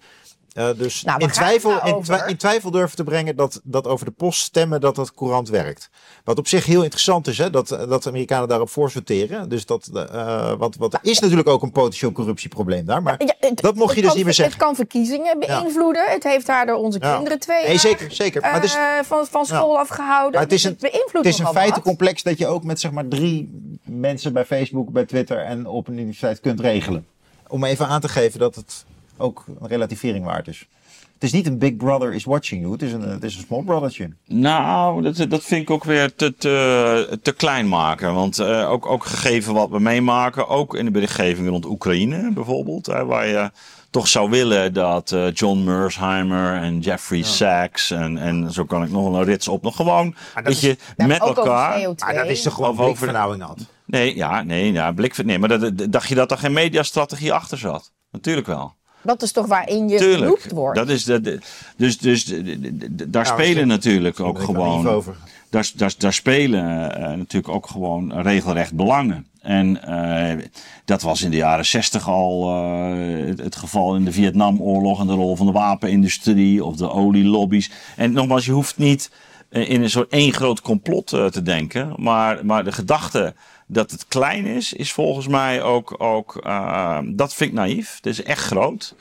Speaker 3: eh, dus
Speaker 2: Nou,
Speaker 3: in,
Speaker 2: het
Speaker 3: twijfel,
Speaker 2: nou
Speaker 3: in,
Speaker 2: over?
Speaker 3: twi- in twijfel durven te brengen dat, dat over de post stemmen dat dat courant werkt. Wat op zich heel interessant is, hè, dat, dat de Amerikanen daarop voor sorteren. Dus dat, eh want, want er is natuurlijk ook een potentieel corruptieprobleem daar. Maar
Speaker 2: Ja, het-
Speaker 3: dat mocht je
Speaker 2: het
Speaker 3: dus
Speaker 2: kan-
Speaker 3: niet meer zeggen.
Speaker 2: Het kan verkiezingen beïnvloeden. Het heeft daardoor onze
Speaker 3: Ja.
Speaker 2: kinderen twee
Speaker 3: Nee, zeker, zeker. Maar het is-
Speaker 2: eh, van, van school afgehouden.
Speaker 3: Maar het is
Speaker 2: Dus
Speaker 3: een,
Speaker 2: beïnvloedt
Speaker 3: het is een
Speaker 2: wat.
Speaker 3: feitencomplex dat je ook met zeg maar drie mensen bij Facebook, bij Twitter en op een universiteit kunt regelen. Om even aan te geven dat het ook een relativering waard is. Het is niet een Big Brother is watching you. Het is een, het is een small brothertje.
Speaker 1: Nou, dat, dat vind ik ook weer te, te, te klein maken. Want eh, ook, ook gegeven wat we meemaken, ook in de berichtgeving rond Oekraïne bijvoorbeeld, hè, waar je toch zou willen dat eh, John Mersheimer en Jeffrey Sachs en, en zo kan ik nog wel een rits op, nog gewoon
Speaker 3: dat
Speaker 1: dat
Speaker 3: is-
Speaker 1: je met
Speaker 2: ook over
Speaker 1: elkaar.
Speaker 2: CO2.
Speaker 3: Maar dat is toch gewoon
Speaker 1: over-
Speaker 3: blikvernauwing had.
Speaker 1: Nee, ja, nee, ja, blik, nee, maar dat, dacht je dat er geen mediastrategie achter zat? Natuurlijk wel.
Speaker 2: Dat is toch waarin je
Speaker 1: Tuurlijk.
Speaker 2: wordt.
Speaker 1: Dat is de, de- dus dus de- de- de- de- daar spelen natuurlijk ook gewoon.
Speaker 3: over.
Speaker 1: Daar, daar, daar spelen eh, natuurlijk ook gewoon regelrecht belangen. En eh, dat was in de jaren zestig al eh, het, het geval in de Vietnamoorlog en de rol van de wapenindustrie of de olielobby's. En nogmaals, je hoeft niet in een soort één groot complot te denken. Maar, maar de gedachte dat het klein is, is volgens mij ook, ook eh, dat vind ik naïef. Het is echt groot.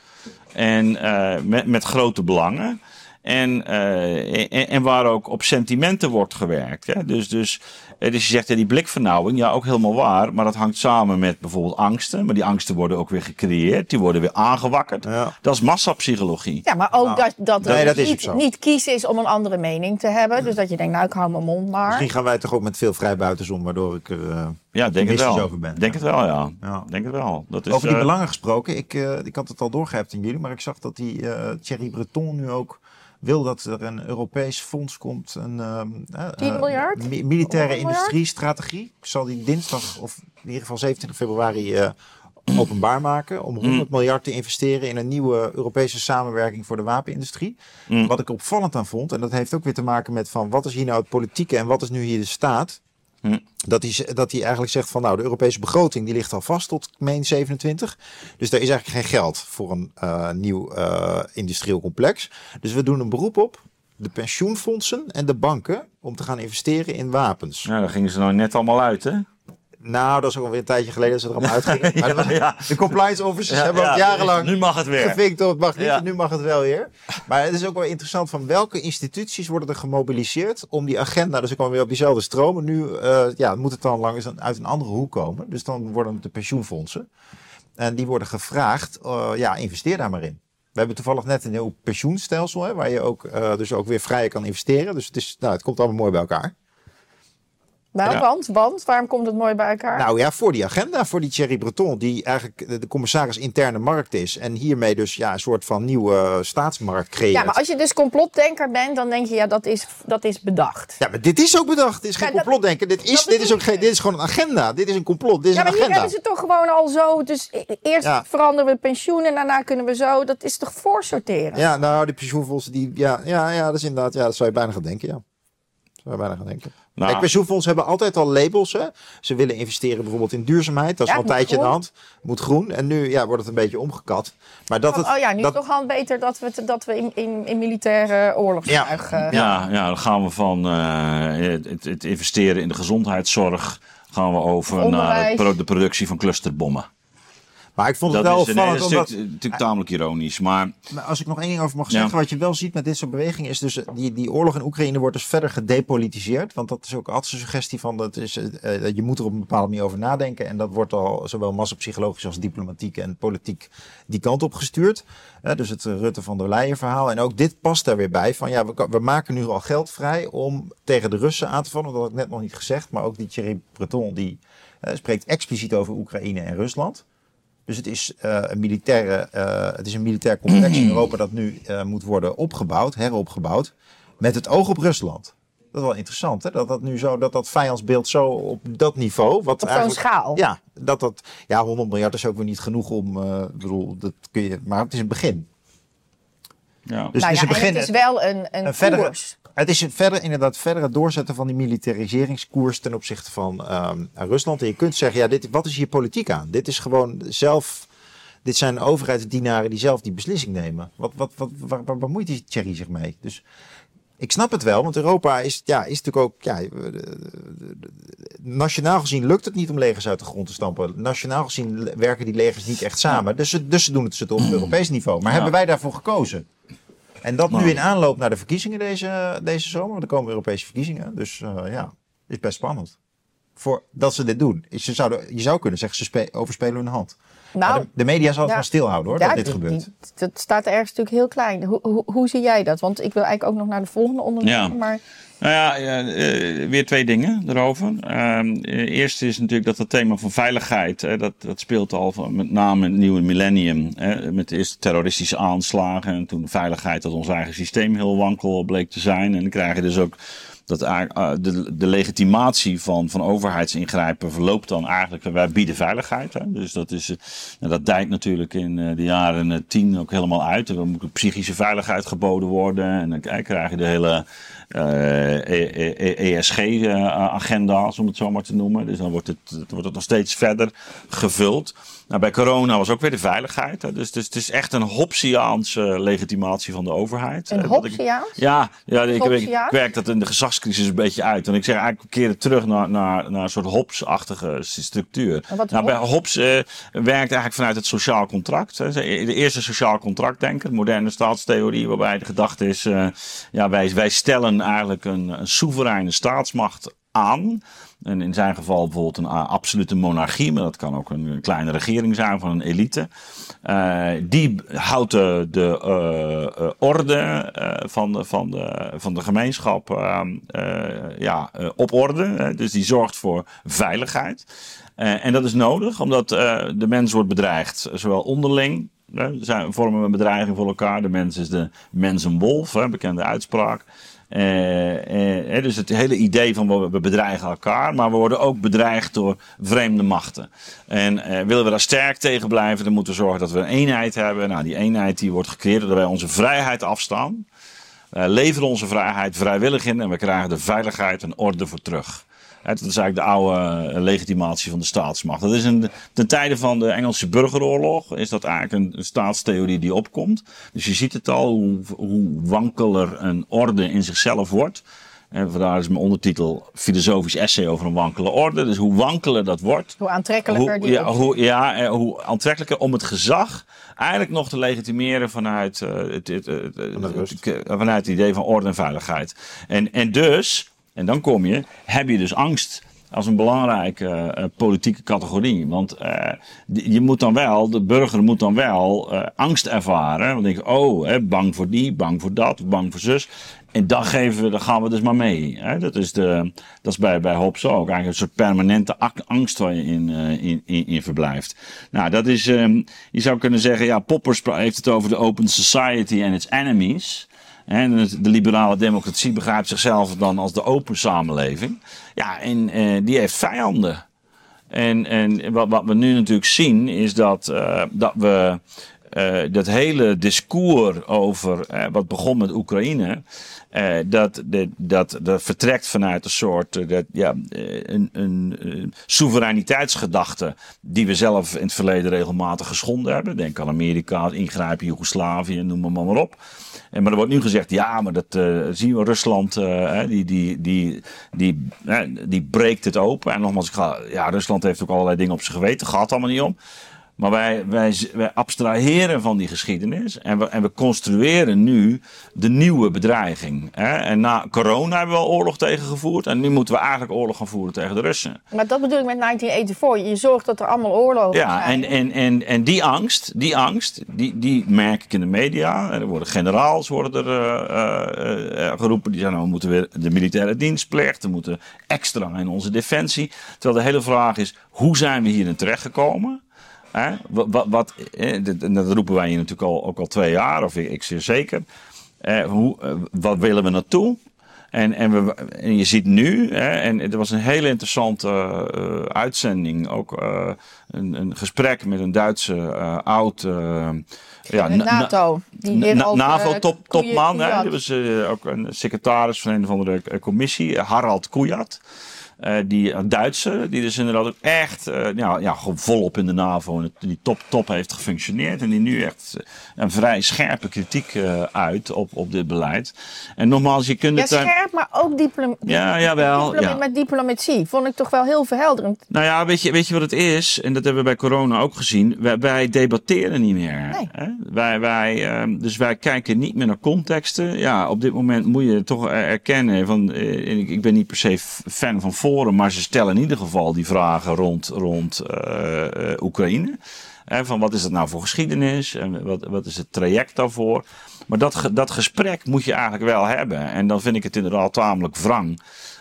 Speaker 1: En eh, met, met grote belangen. En, uh, en, en, waar ook op sentimenten wordt gewerkt. Hè? Dus, dus, dus je zegt ja, die blikvernauwing, ja, ook helemaal waar. Maar dat hangt samen met bijvoorbeeld angsten. Maar die angsten worden ook weer gecreëerd. Die worden weer aangewakkerd. Ja. Dat is massapsychologie.
Speaker 2: Ja, maar ook nou, dat, dat, nee, dat niet, niet, kiezen is om een andere mening te hebben. Dus dat je denkt, nou, ik hou mijn mond maar.
Speaker 3: Misschien gaan wij toch ook met veel vrijbuiters om, waardoor ik er uh,
Speaker 1: ja, denk het wel. over ben. Denk het wel, ja. ja. Denk het wel.
Speaker 3: Dat is, over die uh, belangen gesproken. Ik, uh, ik had het al doorgehebt in jullie. Maar ik zag dat die Thierry Breton nu ook wil dat er een Europees fonds komt. Een,
Speaker 2: uh, 10 miljard?
Speaker 3: militaire industriestrategie. Ik zal die dinsdag, of in ieder geval 27 februari, uh, openbaar maken. Om 100 mm. miljard te investeren in een nieuwe Europese samenwerking voor de wapenindustrie. Mm. Wat ik opvallend aan vond, en dat heeft ook weer te maken met van wat is hier nou het politieke en wat is nu hier de staat. Hm. Dat, hij, dat hij eigenlijk zegt van nou de Europese begroting die ligt al vast tot meen 27. Dus daar is eigenlijk geen geld voor een uh, nieuw uh, industrieel complex. Dus we doen een beroep op de pensioenfondsen en de banken om te gaan investeren in wapens.
Speaker 1: Ja, daar gingen ze nou net allemaal uit hè?
Speaker 3: Nou, dat is ook alweer een tijdje geleden dat ze er allemaal uitgingen. Maar ja, De compliance officers hebben al jarenlang
Speaker 1: nu mag het weer.
Speaker 3: gevinkt het mag niet, nu mag het wel weer. Maar het is ook wel interessant van welke instituties worden er gemobiliseerd om die agenda, dus ik kwam weer op diezelfde stromen. Nu uh, ja, moet het dan langs uit een andere hoek komen. Dus dan worden het de pensioenfondsen. En die worden gevraagd, uh, ja, investeer daar maar in. We hebben toevallig net een nieuw pensioenstelsel, hè, waar je ook, uh, dus ook weer vrij kan investeren. Dus het, is, nou, het komt allemaal mooi bij elkaar.
Speaker 2: Nou, want, want, waarom komt het mooi bij elkaar?
Speaker 3: Nou ja, voor die agenda, voor die Thierry Breton, die eigenlijk de commissaris interne markt is. En hiermee dus ja, een soort van nieuwe staatsmarkt creëert.
Speaker 2: Ja, maar als je dus complotdenker bent, dan denk je, ja, dat is, dat is bedacht.
Speaker 3: Ja, maar dit is ook bedacht. Dit is geen complotdenken. Dit is, dit, is ook geen, dit is gewoon een agenda. Dit is een complot. Dit is
Speaker 2: ja, maar
Speaker 3: een agenda.
Speaker 2: hier hebben ze toch gewoon al zo. Dus e- e- eerst veranderen we pensioen en daarna kunnen we zo. Dat is toch voorsorteren?
Speaker 3: Ja, nou, die pensioenfondsen, die, ja, ja, ja, dat is inderdaad, ja, dat zou je bijna gaan denken, ja. Dat zou je bijna gaan denken. Nou, Kijk, pensioenfondsen hebben altijd al labels. Hè? Ze willen investeren bijvoorbeeld in duurzaamheid. Dat is al een tijdje in de hand. Moet groen. En nu ja, wordt het een beetje omgekat. Maar dat het,
Speaker 2: oh ja, nu
Speaker 3: dat,
Speaker 2: is toch al beter dat we, dat we in, in, in militaire oorlogsvuig...
Speaker 1: Ja, uh, ja, ja, dan gaan we van uh, het, het, investeren in de gezondheidszorg... gaan we over naar de productie van clusterbommen.
Speaker 3: Maar ik vond het wel opvallend.
Speaker 1: dat is natuurlijk tamelijk ironisch. Maar...
Speaker 3: maar... als ik nog één ding over mag zeggen. Wat je wel ziet met dit soort bewegingen is dus die, die oorlog in Oekraïne wordt dus verder gedepolitiseerd. Want dat is ook altijd een suggestie van dat is, uh, je moet er op een bepaalde manier over nadenken. En dat wordt al zowel massapsychologisch als diplomatiek en politiek die kant op gestuurd. Uh, dus het Rutte van der Leyen verhaal. En ook dit past daar weer bij. Van ja, we, we maken nu al geld vrij om tegen de Russen aan te vallen. Dat had ik net nog niet gezegd. Maar ook die Thierry Breton die spreekt expliciet over Oekraïne en Rusland. Dus het is, uh, een, militaire, uh, het is een militair complex in Europa dat nu uh, moet worden opgebouwd, heropgebouwd, met het oog op Rusland. Dat is wel interessant, hè? Dat dat nu zo, dat dat vijandsbeeld zo op dat niveau. Wat
Speaker 2: op zo'n schaal.
Speaker 3: Ja, dat dat, ja, 100 miljard is ook weer niet genoeg om, ik bedoel, dat kun je, maar het is een begin.
Speaker 2: Ja. Dus nou het is, ja, een begin, het is wel een, een, een verdere, koers.
Speaker 3: Het is verder, inderdaad verder het doorzetten van die militariseringskoers ten opzichte van um, Rusland. En je kunt zeggen, ja, dit, wat is hier politiek aan? Dit is gewoon zelf. Dit zijn overheidsdienaren die zelf die beslissing nemen. Wat, wat, wat, waar, waar bemoeit die Thierry zich mee? Dus ik snap het wel, want Europa is, ja, is natuurlijk ook. Ja, nationaal gezien lukt het niet om legers uit de grond te stampen. Nationaal gezien werken die legers niet echt samen. Dus, dus ze doen het op Europees niveau. Maar hebben wij daarvoor gekozen? En dat nu in aanloop naar de verkiezingen deze, deze zomer. Want er komen Europese verkiezingen. Dus uh, ja, is best spannend. Voor dat ze dit doen. Je zou, je zou kunnen zeggen, ze overspelen hun hand. Nou, de, de, media zal het ja, maar stilhouden hoor, dat dit gebeurt.
Speaker 2: Dat staat ergens natuurlijk heel klein. Hoe, hoe, hoe, zie jij dat? Want ik wil eigenlijk ook nog naar de volgende. Ja. Maar...
Speaker 1: Nou ja, uh, weer twee dingen erover. Uh, eerst is natuurlijk dat het thema van veiligheid, dat, dat speelt al van, met name het nieuwe millennium. met de eerste terroristische aanslagen en toen de veiligheid dat ons eigen systeem heel wankel bleek te zijn. En dan krijg je dus ook dat uh, de, de legitimatie van, van overheidsingrijpen verloopt dan eigenlijk, wij bieden veiligheid. Hè? Dus dat, is, uh, dat dijkt natuurlijk in uh, de jaren tien ook helemaal uit. Er moet psychische veiligheid geboden worden. En dan krijg je de hele ESG-agenda, e om het zo maar te noemen. Dus dan wordt het, wordt het nog steeds verder gevuld. Nou, bij corona was ook weer de veiligheid. Hè. Dus, dus het is echt een Hobbesiaanse legitimatie van de overheid.
Speaker 2: Een Hobbesiaans?
Speaker 1: Ja, ja ik, ik, ik, werk dat in de gezag machtscrisis een beetje uit. En ik zeg eigenlijk, keren terug naar, naar, naar een soort Hobbes-achtige structuur. Nou, bij
Speaker 2: Hobbes?
Speaker 1: Eh, werkt eigenlijk vanuit het sociaal contract. hè. De eerste sociaal contractdenker, de moderne staatstheorie, waarbij de gedachte is: eh, ja, wij, wij stellen eigenlijk een, een soevereine staatsmacht aan. En in zijn geval bijvoorbeeld een a- absolute monarchie, maar dat kan ook een, kleine regering zijn van een elite. Eh, die houdt de, eh, eh, orde eh, van, de, van, de, van de gemeenschap eh, eh, ja, eh, op orde. dus die zorgt voor veiligheid. Eh, en dat is nodig, omdat eh, de mens wordt bedreigd, zowel onderling. hè, zijn, vormen een bedreiging voor elkaar. De mens is de mens een wolf, hè, bekende uitspraak. Eh, eh, dus het hele idee van we bedreigen elkaar, maar we worden ook bedreigd door vreemde machten. En eh, willen we daar sterk tegen blijven, dan moeten we zorgen dat we een eenheid hebben. Nou, die eenheid die wordt gecreëerd doordat wij onze vrijheid afstaan. Leveren onze vrijheid vrijwillig in en we krijgen de veiligheid en orde voor terug. Dat is eigenlijk de oude eh, legitimatie van de staatsmacht. Dat is een, ten tijde van de Engelse burgeroorlog is dat eigenlijk een, staatstheorie die opkomt. Dus je ziet het al hoe, hoe wankeler een orde in zichzelf wordt. En vandaar is mijn ondertitel filosofisch essay over een wankele orde. Dus hoe wankeler dat wordt,
Speaker 2: Hoe aantrekkelijker
Speaker 1: hoe,
Speaker 2: die
Speaker 1: ja, hoe, ja, eh, hoe aantrekkelijker om het gezag eigenlijk nog te legitimeren vanuit, eh, het, het, het- het-
Speaker 3: de rust.
Speaker 1: het- vanuit het idee van orde en veiligheid. En, en dus, en dan kom je, heb je dus angst als een belangrijke eh, politieke categorie. Want eh, je moet dan wel, de burger moet dan wel eh, angst ervaren. Want denk je, oh, hè, bang voor die, bang voor dat, bang voor zus. En dan, geven we, dan gaan we dus maar mee. Hè? Dat is, de, dat is bij, bij Hobbes ook. Eigenlijk een soort permanente angst waar je in, in, in, in verblijft. Nou, dat is, ehm, je zou kunnen zeggen, ja, Popper heeft het over de open society en its enemies. De liberale democratie begrijpt zichzelf dan als de open samenleving. Ja, en eh, die heeft vijanden. En, en wat, wat we nu natuurlijk zien is dat, eh, dat we eh, dat hele discours over eh, wat begon met Oekraïne, eh, dat, dat, dat, dat vertrekt vanuit een soort dat, ja, een, een, soevereiniteitsgedachte die we zelf in het verleden regelmatig geschonden hebben. Denk aan Amerika, ingrijpen in Joegoslavië, noem maar, maar op. En, maar er wordt nu gezegd, ja, maar dat zien we Rusland, die, die, die, die, die breekt het open. En nogmaals, ik ga, ja, Rusland heeft ook allerlei dingen op zijn geweten, gaat allemaal niet om. Maar wij, wij, wij abstraheren van die geschiedenis en we, en we construeren nu de nieuwe bedreiging. Hè? En na corona hebben we al oorlog tegen gevoerd en nu moeten we eigenlijk oorlog gaan voeren tegen de Russen.
Speaker 2: Maar dat bedoel ik met 1984. Je zorgt dat er allemaal oorlogen
Speaker 1: Ja,
Speaker 2: zijn.
Speaker 1: en, en, en, en die angst, die angst, die, die merk ik in de media. Er worden generaals worden er eh, eh, eh, geroepen. Die zeggen, nou, we moeten weer de militaire dienstplicht. We moeten extra in onze defensie. Terwijl de hele vraag is, hoe zijn we hierin terechtgekomen? Hè? Wat, dat roepen wij hier natuurlijk al, ook al twee jaar, of ik, zeer zeker. Eh, hoe, eh, wat willen we naartoe? En, en, we, en je ziet nu, hè, en er was een hele interessante eh, uitzending, ook een, een gesprek met een Duitse oud. ja,
Speaker 2: NATO. Die
Speaker 1: Na-
Speaker 2: weer
Speaker 1: Na-
Speaker 2: over,
Speaker 1: NAVO-top,
Speaker 2: koeien-
Speaker 1: topman. hè.
Speaker 2: koeien-
Speaker 1: Die was ook een secretaris van een of andere commissie, Harald Koejat. Eh, die een Duitse, die dus inderdaad ook echt eh, ja, ja, gewoon volop in de NAVO en die top, top heeft gefunctioneerd. En die nu echt eh, een vrij scherpe kritiek eh, uit op, op dit beleid. En nogmaals, je kunt
Speaker 2: Ja,
Speaker 1: het... eh,
Speaker 2: scherp, maar ook diplom
Speaker 1: Ja, jawel, ja.
Speaker 2: met diplomatie. Vond ik toch wel heel verhelderend.
Speaker 1: Nou ja, weet je, weet je wat het is? En dat hebben we bij corona ook gezien. Wij, wij debatteren niet meer.
Speaker 2: Nee.
Speaker 1: Hè? Wij, wij, ehm, dus wij kijken niet meer naar contexten. Ja, op dit moment moet je toch er- erkennen. Van, eh, ik, ik ben niet per se fan van Forum, maar ze stellen in ieder geval die vragen rond, rond eh, eh, Oekraïne. Hè, van wat is dat nou voor geschiedenis en wat, wat is het traject daarvoor? Maar dat, dat gesprek moet je eigenlijk wel hebben. En dan vind ik het inderdaad tamelijk wrang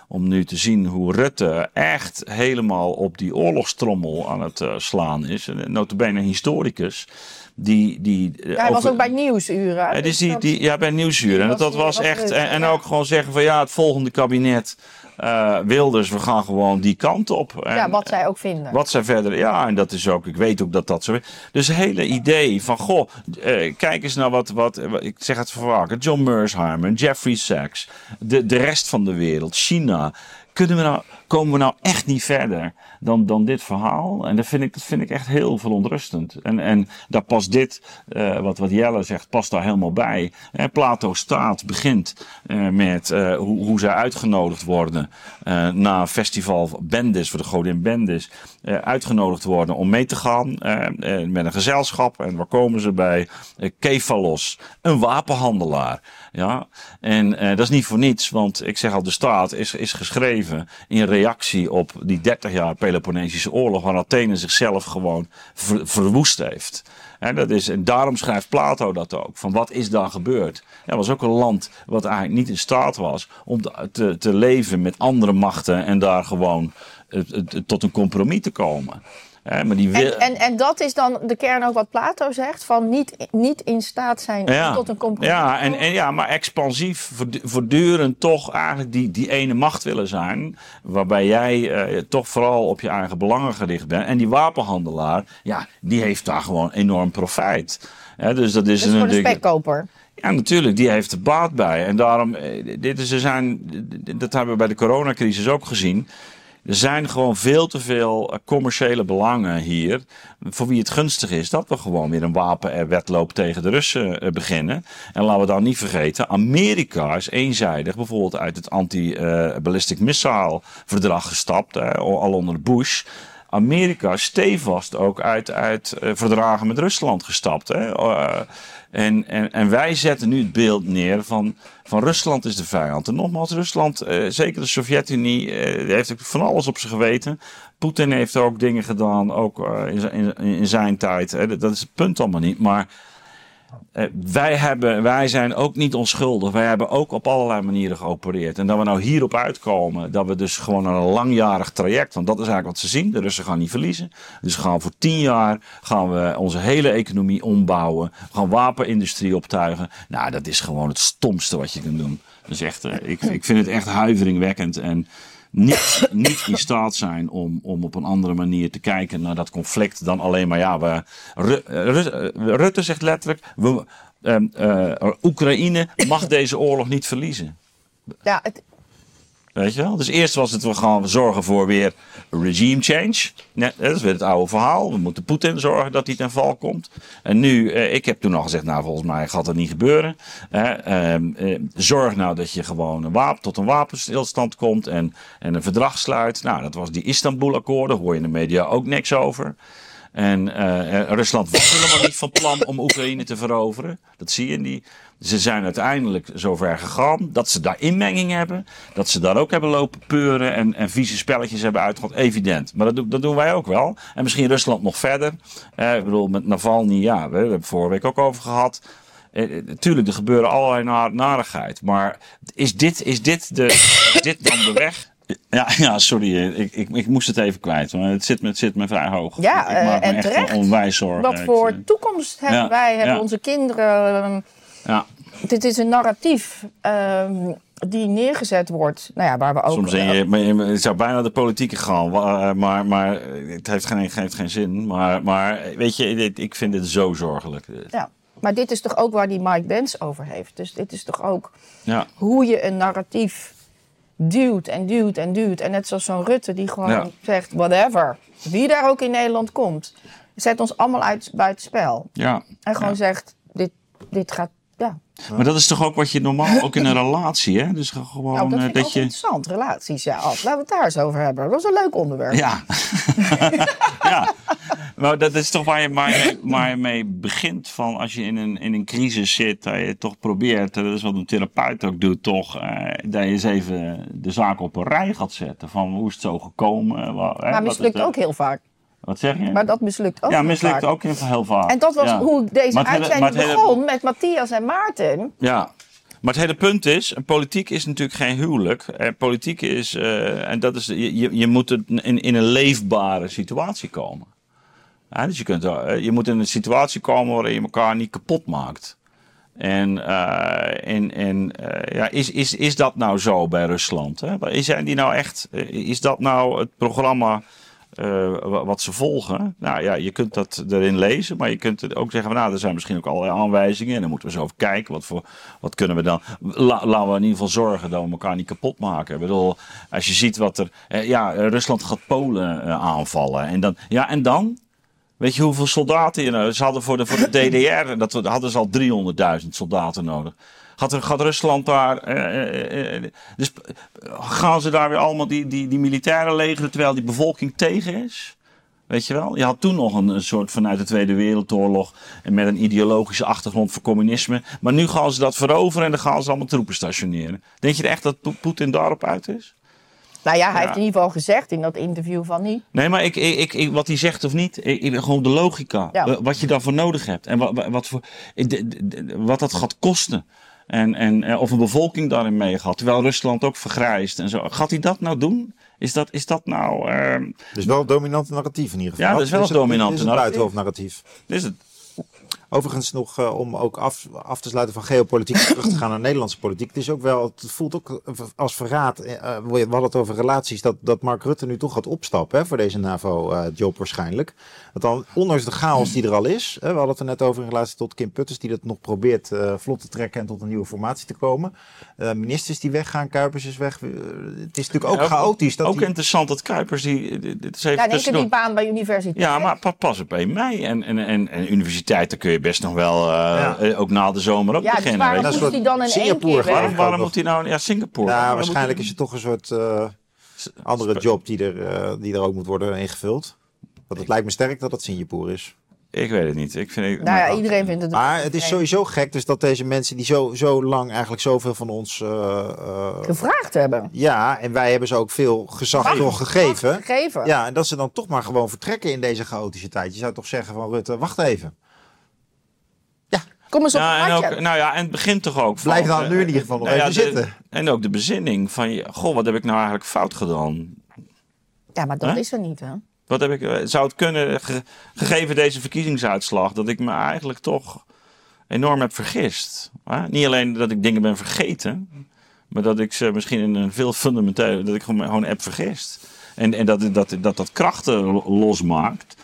Speaker 1: om nu te zien hoe Rutte echt helemaal op die oorlogstrommel aan het eh, slaan is. En notabene een historicus. Die, die,
Speaker 2: Ja, hij was ook bij Nieuwsuren. Dus
Speaker 1: die, die, ja, bij Nieuwsuur. En
Speaker 2: was
Speaker 1: dat, was echt. En, ook gewoon zeggen van ja, het volgende kabinet eh, Wilders, we gaan gewoon die kant op. En,
Speaker 2: ja, wat zij ook vinden.
Speaker 1: wat zij verder, ja, en dat is ook, ik weet ook dat dat zo is. Dus het hele idee van, goh, eh, kijk eens naar wat, wat, wat- ik zeg het vaker, John Mersheimer, Jeffrey Sachs, de, de rest van de wereld, China. Kunnen we nou komen we nou echt niet verder dan, dan dit verhaal. En dat vind ik, dat vind ik echt heel verontrustend. En, en daar past dit, uh, wat, wat Jelle zegt, past daar helemaal bij. Eh, Plato staat, begint uh, met hoe, hoe zij uitgenodigd worden na festival Bendis, voor de godin Bendis. uitgenodigd worden om mee te gaan met een gezelschap. En waar komen ze bij? Kefalos, een wapenhandelaar. Ja, en dat is niet voor niets, want ik zeg al, de staat is, is geschreven in reactie op die 30 jaar Peloponnesische oorlog, waar Athene zichzelf gewoon verwoest heeft. En, dat is, en daarom schrijft Plato dat ook. Van wat is daar gebeurd? Er was ook een land wat eigenlijk niet in staat was om te, te leven met andere machten en daar gewoon tot een compromis te komen
Speaker 2: maar die wil... en, en, en, dat is dan de kern ook wat Plato zegt: van niet, niet in staat zijn tot een compromis.
Speaker 1: Ja, en, en, ja, maar expansief, voortdurend toch eigenlijk die, die ene macht willen zijn. Waarbij jij eh, toch vooral op je eigen belangen gericht bent. En die wapenhandelaar, ja, die heeft daar gewoon enorm profijt.
Speaker 2: dus dat is dus een, voor de spekkoper.
Speaker 1: Ja, natuurlijk, die heeft er baat bij. En daarom, eh, dit is, er zijn, dat hebben we bij de coronacrisis ook gezien. Er zijn gewoon veel te veel eh, commerciële belangen hier. Voor wie het gunstig is dat we gewoon weer een wapenwetloop tegen de Russen eh, beginnen. En laten we dan niet vergeten, Amerika is eenzijdig bijvoorbeeld uit het anti-ballistic missile verdrag gestapt, al onder Bush. Amerika stevast ook uit, uit uh, verdragen met Rusland gestapt. Hè? En, en, en wij zetten nu het beeld neer van, van Rusland is de vijand. En nogmaals, Rusland, eh, zeker de Sovjet-Unie, eh, heeft van alles op zijn geweten. Poetin heeft ook dingen gedaan, ook in, in, in, zijn tijd. Hè. Dat is het punt allemaal niet. Maar wij, hebben, wij zijn ook niet onschuldig. Wij hebben ook op allerlei manieren geopereerd. En dat we nou hierop uitkomen, dat we dus gewoon een langjarig traject, want dat is eigenlijk wat ze zien. De Russen gaan niet verliezen. Dus gaan voor tien jaar gaan we onze hele economie ombouwen. We gaan wapenindustrie optuigen. Nou, dat is gewoon het stomste wat je kunt doen. Dus echt, uh, ik, ik vind het echt huiveringwekkend. En niet, niet in staat zijn om, om op een andere manier te kijken naar dat conflict dan alleen maar, ja, we, Rutte zegt letterlijk, we, uh, Oekraïne mag deze oorlog niet verliezen.
Speaker 2: Ja, het,
Speaker 1: Weet je wel? Dus eerst was het, we gaan zorgen voor weer regime change. Net, dat is weer het oude verhaal. We moeten Poetin zorgen dat hij ten val komt. En nu, eh, ik heb toen al gezegd, nou volgens mij gaat dat niet gebeuren. Eh, eh, zorg nou dat je gewoon een wapen, tot een wapenstilstand komt en, en een verdrag sluit. Nou, dat was die Istanbul-akkoorden, hoor je in de media ook niks over. En uh, Rusland was helemaal niet van plan om Oekraïne te veroveren. Dat zie je in die. Ze zijn uiteindelijk zover gegaan dat ze daar inmenging hebben. Dat ze daar ook hebben lopen peuren en, en vieze spelletjes hebben uitgehad. Evident. Maar dat, dat doen wij ook wel. En misschien Rusland nog verder. Uh, ik bedoel, met Navalny, ja, we hebben het vorige week ook over gehad. Uh, tuurlijk, er gebeuren allerlei nar narigheid. Maar is dit, is dit, de, is dit dan de weg? Ja, ja sorry, ik, ik, ik moest het even kwijt. Maar het zit me, het zit me vrij hoog.
Speaker 2: Ja,
Speaker 1: ik maak
Speaker 2: me en echt terecht.
Speaker 1: onwijs zorgen.
Speaker 2: Wat voor eh, toekomst hebben wij, hebben onze kinderen? Ja. Dit is een narratief um, die neergezet wordt. Nou ja, waar we ook.
Speaker 1: Soms je, maar je zou bijna de politieke gaan, eh, maar, maar het heeft geen, geeft geen zin. Maar, maar weet je, ik vind dit zo zorgelijk.
Speaker 2: Ja. Maar dit is toch ook waar die Mike Benz over heeft. Dus dit is toch ook ja. hoe je een narratief duwt en duwt en duwt. En net zoals zo'n Rutte die gewoon zegt, whatever. Wie daar ook in Nederland komt, zet ons allemaal uit buitenspel. Ja. En gewoon zegt, dit, dit gaat.
Speaker 1: Maar dat is toch ook wat je normaal ook in een relatie, hè? Dus gewoon
Speaker 2: nou, dat, uh, dat je. Interessant, relaties, ja. Laten we het daar eens over hebben. Dat was een leuk onderwerp.
Speaker 1: Ja. ja. Maar dat is toch waar je maar, maar mee begint van als je in een, in een crisis zit, dat je toch probeert, dat is wat een therapeut ook doet, toch, eh, dat je eens even de zaak op een rij gaat zetten. Van hoe is het zo gekomen?
Speaker 2: Wat, maar mislukt ook heel vaak.
Speaker 1: Wat zeg je?
Speaker 2: Maar dat mislukt ook
Speaker 1: Ja, mislukt ook heel vaak.
Speaker 2: En dat was hoe deze uitzending begon met Matthias en Maarten.
Speaker 1: Ja. Maar het hele punt is, politiek is natuurlijk geen huwelijk. Eh, politiek is, uh, en dat is, je, je moet in, in een leefbare situatie komen. Ja, dus je, kunt, uh, je moet in een situatie komen waarin je elkaar niet kapot maakt. En, uh, en, en uh, ja, is, is, is dat nou zo bij Rusland? Hè? Zijn die nou echt, is dat nou het programma eh, wa- wat ze volgen. Nou ja, je kunt dat erin lezen, maar je kunt ook zeggen nou, er zijn misschien ook allerlei aanwijzingen en dan moeten we eens over kijken. Wat, voor, wat kunnen we dan? La- laten we in ieder geval zorgen dat we elkaar niet kapot maken. Ik bedoel, als je ziet wat er. eh, ja, Rusland gaat Polen eh, aanvallen. En dan, ja, en dan? Weet je hoeveel soldaten nou? Ze hadden voor de, voor de DDR, dat hadden ze al 300.000 soldaten nodig. Gaat, er, gaat Rusland daar. eh, eh, eh, dus gaan ze daar weer allemaal die, die, die militairen legeren terwijl die bevolking tegen is? Weet je wel? Je had toen nog een, een soort vanuit de Tweede Wereldoorlog. En met een ideologische achtergrond voor communisme. Maar nu gaan ze dat veroveren en dan gaan ze allemaal troepen stationeren. Denk je echt dat Po- Poetin daarop uit is?
Speaker 2: Nou ja, hij
Speaker 1: Ja.
Speaker 2: heeft in ieder geval gezegd in dat interview van niet.
Speaker 1: Nee, maar ik, ik, ik, wat hij zegt of niet, ik, gewoon de logica.
Speaker 2: Ja.
Speaker 1: Wat je daarvoor nodig hebt. En wat, wat, voor, wat dat gaat kosten. En, en eh, of een bevolking daarin meegaat. Terwijl Rusland ook vergrijst en zo. Gaat hij dat nou doen? Is dat, is dat nou. ehm,
Speaker 3: Dus wel een dominante narratief in ieder geval.
Speaker 1: Ja, dat is wel een dominante
Speaker 3: is het
Speaker 1: narratief.
Speaker 3: buitenhoofdnarratief.
Speaker 1: is het?
Speaker 3: Overigens nog eh, om ook af, af te sluiten van geopolitiek terug te gaan naar Nederlandse politiek. Het is ook wel, het voelt ook als verraad. eh, eh, we hadden het over relaties dat, dat Mark Rutte nu toch gaat opstappen hè, voor deze NAVO-job waarschijnlijk. Want dan, ondanks de chaos die er al is, hè, we hadden het er net over in relatie tot Kim Putters die dat nog probeert eh, vlot te trekken en tot een nieuwe formatie te komen. Eh, ministers die weggaan, Kuipers is weg. Het is natuurlijk ook
Speaker 1: Ja,
Speaker 3: chaotisch. Dat
Speaker 1: ook
Speaker 3: die-
Speaker 1: interessant dat Kuipers die. Dit is even
Speaker 2: Ja, in één keer
Speaker 1: tussendoor.
Speaker 2: die baan bij universiteit.
Speaker 1: Ja, maar pa- pas op 1 mei. En, en, en, en universiteiten kun je best nog wel, eh,
Speaker 3: Ja.
Speaker 1: eh, ook na de zomer ook
Speaker 2: Ja, dus
Speaker 1: beginnen.
Speaker 2: waarom
Speaker 1: weet.
Speaker 3: Dat
Speaker 2: moest
Speaker 3: is
Speaker 2: hij dan in één
Speaker 3: Singapore
Speaker 2: keer
Speaker 3: gewoon.
Speaker 1: waarom, waarom moet hij nou... Ja, Singapore.
Speaker 3: Ja,
Speaker 1: Waarom
Speaker 3: waarschijnlijk is het toch een soort eh, andere job die er, die er ook moet worden ingevuld. Want het lijkt me sterk dat het Singapore is.
Speaker 1: Ik weet het niet. Ik vind,
Speaker 2: Nou ja, iedereen vindt het.
Speaker 3: Maar het is sowieso gek dus dat deze mensen die zo, zo lang eigenlijk zoveel van ons... eh, eh,
Speaker 2: gevraagd hebben.
Speaker 3: ja, en wij hebben ze ook veel gezag toch gegeven.
Speaker 2: Gegeven.
Speaker 3: Ja, en dat ze dan toch maar gewoon vertrekken in deze chaotische tijd. Je zou toch zeggen van Rutte, wacht even.
Speaker 2: Kom eens op
Speaker 1: en ook, nou ja, en het begint toch ook.
Speaker 3: Blijf dan
Speaker 1: eh,
Speaker 3: nu in ieder geval nog
Speaker 1: nou ja,
Speaker 3: even
Speaker 1: de-
Speaker 3: zitten.
Speaker 1: En ook de bezinning van, goh, wat heb ik nou eigenlijk fout gedaan?
Speaker 2: Ja, maar dat is er niet, hè?
Speaker 1: Wat heb ik, eh, zou het kunnen, ge- gegeven deze verkiezingsuitslag, dat ik me eigenlijk toch enorm heb vergist? Hè? Niet alleen dat ik dingen ben vergeten, maar dat ik ze misschien in een veel fundamenteel, dat ik gewoon, gewoon heb vergist. En, en dat, dat, dat dat krachten lo- losmaakt,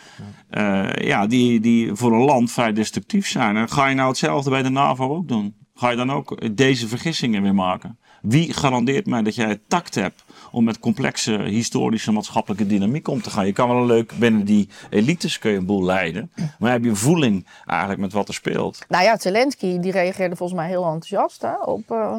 Speaker 1: eh, ja, die, die voor een land vrij destructief zijn. En ga je nou hetzelfde bij de NAVO ook doen? Ga je dan ook deze vergissingen weer maken? Wie garandeert mij dat jij het tact hebt om met complexe historische maatschappelijke dynamiek om te gaan? Je kan wel een leuk binnen die elites kun je een boel leiden, maar heb je voeling eigenlijk met wat er speelt?
Speaker 2: Nou ja, Zelensky die reageerde volgens mij heel enthousiast hè, op. eh,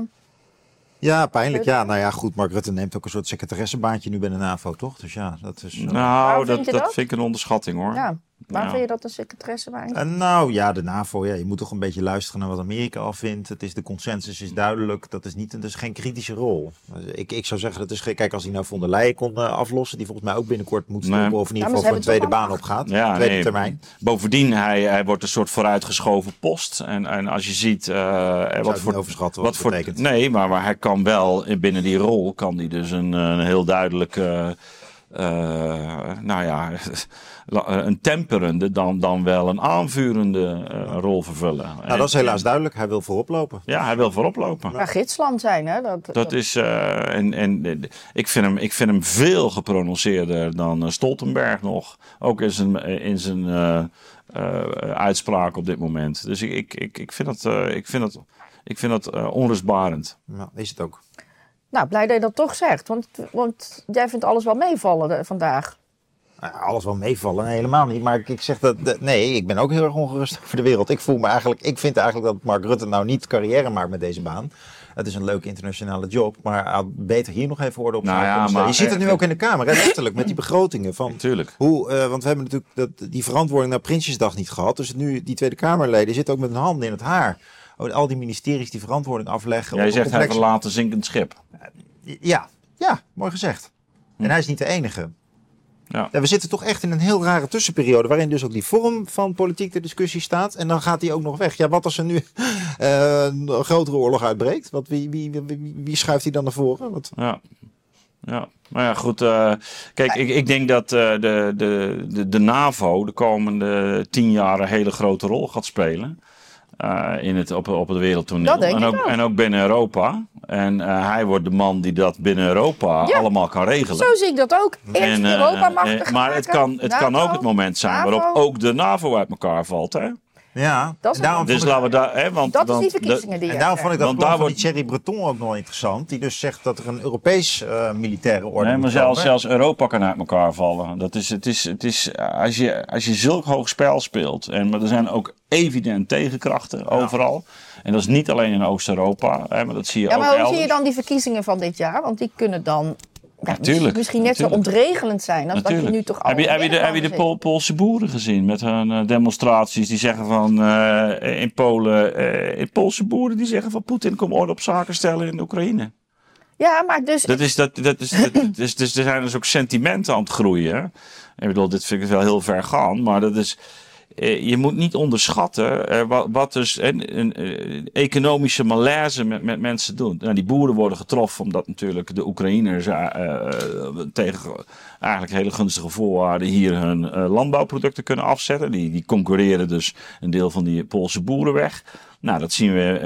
Speaker 3: Ja, pijnlijk. Ja, nou ja, goed. Mark Rutte neemt ook een soort secretaressenbaantje nu bij de NAVO, toch? Dus ja, dat is... eh,
Speaker 1: Nou, dat
Speaker 2: dat?
Speaker 1: vind ik een onderschatting hoor.
Speaker 2: ja, waarom
Speaker 1: Ja.
Speaker 2: vind je dat een secretaresse bij?
Speaker 3: Eh, nou ja, de NAVO, ja, je moet toch een beetje luisteren naar wat Amerika al vindt. Het is, de consensus is duidelijk. Dat is, niet, dat is geen kritische rol. Ik, ik zou zeggen, dat is geen, kijk, als hij nou von der Leyen kon eh, aflossen, die volgens mij ook binnenkort moet stoppen,
Speaker 1: Nee.
Speaker 3: of in
Speaker 2: Ja,
Speaker 3: ieder geval
Speaker 2: ze
Speaker 3: voor een tweede baan opgaat.
Speaker 1: Ja,
Speaker 3: tweede
Speaker 1: nee.
Speaker 3: termijn.
Speaker 1: Bovendien, hij, hij wordt een soort vooruitgeschoven post. En, en als je ziet eh,
Speaker 3: Zou
Speaker 1: wat voor
Speaker 3: overschatten wat,
Speaker 1: wat voor,
Speaker 3: betekent.
Speaker 1: nee, maar, maar hij kan wel in- binnen die rol kan hij dus een, een heel duidelijke, eh, nou ja, een temperende dan, dan wel een aanvurende eh, rol vervullen.
Speaker 3: Nou, dat is helaas duidelijk. Hij wil voorop lopen.
Speaker 1: Ja, hij wil voorop lopen.
Speaker 2: Maar gidsland zijn, hè? Dat,
Speaker 1: Dat is, eh, en, en eh, ik, vind hem, ik vind hem veel geprononceerder dan eh, Stoltenberg nog. Ook in zijn, in zijn eh, eh, uitspraak op dit moment. Dus ik, ik, ik, ik vind dat, eh, ik vind dat, ik vind dat eh, onrustbarend.
Speaker 3: Ja, is het ook.
Speaker 2: Nou, blij dat je dat toch zegt. Want, want jij vindt alles wel meevallen eh, vandaag.
Speaker 3: Nou, alles wel meevallen, nee, helemaal niet. Maar ik, ik zeg dat, dat- nee, ik ben ook heel erg ongerust over de wereld. Ik voel me eigenlijk, ik vind eigenlijk dat Mark Rutte nou niet carrière maakt met deze baan. Het is een leuke internationale job, maar had beter hier nog even orde op
Speaker 1: Nou ja, maar-
Speaker 3: Je ziet het nu ook in de Kamer, hè, letterlijk, met die begrotingen. Van
Speaker 1: Natuurlijk.
Speaker 3: hoe, eh, want we hebben natuurlijk dat, die verantwoording naar Prinsjesdag niet gehad. Dus nu, die Tweede Kamerleden zitten ook met hun handen in het haar. Oh, Al die ministeries die verantwoording afleggen.
Speaker 1: Jij zegt hij verlaat een zinkend schip.
Speaker 3: Ja, ja, mooi gezegd. En hij is niet de enige.
Speaker 1: Ja.
Speaker 3: We zitten toch echt in een heel rare tussenperiode. Waarin dus ook die vorm van politiek de discussie staat. En dan gaat hij ook nog weg. Ja, wat als er nu eh, een grotere oorlog uitbreekt? Wat, wie, wie, wie, wie schuift hij dan naar voren? Wat,
Speaker 1: Ja. Ja, maar ja, goed. eh, kijk, ik, ik denk dat eh, de, de, de, de NAVO de komende tien jaar een hele grote rol gaat spelen. Eh, in het, op, op het wereldtoneel.
Speaker 2: Dat denk
Speaker 1: en,
Speaker 2: ik
Speaker 1: ook,
Speaker 2: ook.
Speaker 1: en ook binnen Europa. En eh, hij wordt de man die dat binnen Europa
Speaker 2: Ja.
Speaker 1: allemaal kan regelen.
Speaker 2: Zo zie ik dat ook. Eerst
Speaker 1: En, eh,
Speaker 2: Europa machtig
Speaker 1: maar het kan, het kan ook het moment zijn
Speaker 2: NAVO.
Speaker 1: waarop ook de NAVO uit elkaar valt. Hè?
Speaker 3: Ja,
Speaker 2: Dat is
Speaker 3: daarom
Speaker 1: Dus
Speaker 3: ik-
Speaker 1: laten we daar. Hè, want,
Speaker 2: Dat is die verkiezingen die
Speaker 3: En
Speaker 2: je
Speaker 3: daarom vond ik dat plan van
Speaker 1: wordt-
Speaker 3: die Thierry Breton ook nog interessant. Die dus zegt dat er een Europees eh, militaire orde
Speaker 1: Nee, maar zelfs, zelfs Europa kan uit elkaar vallen. Dat is, het is, het is, als, je, als je zulk hoog spel speelt. En, maar er zijn ook evident tegenkrachten overal. En dat is niet alleen in Oost-Europa. Hè, maar dat zie je
Speaker 2: Ja,
Speaker 1: ook
Speaker 2: maar hoe
Speaker 1: elders.
Speaker 2: zie je dan die verkiezingen van dit jaar? Want die kunnen dan
Speaker 1: Natuurlijk,
Speaker 2: misschien net
Speaker 1: natuurlijk.
Speaker 2: zo ontregelend zijn als dat je nu toch al
Speaker 1: heb je, heb je de, heb je de Pool- Poolse boeren gezien met hun eh, demonstraties die zeggen van eh, in Polen, in Poolse boeren die zeggen van Poetin kom orde op zaken stellen in Oekraïne.
Speaker 2: Ja, maar dus
Speaker 1: Dat is, dat, dat is, dat, dus, dus er zijn dus ook sentimenten aan het groeien. Ik bedoel, dit vind ik wel heel ver gaan, maar dat is. Eh, Je moet niet onderschatten eh, wat, wat dus een, een, economische malaise met, met mensen doet. Nou, die boeren worden getroffen omdat natuurlijk de Oekraïners eh, tegen eigenlijk hele gunstige voorwaarden hier hun landbouwproducten kunnen afzetten. Die, die concurreren dus een deel van die Poolse boeren weg. Nou, dat zien we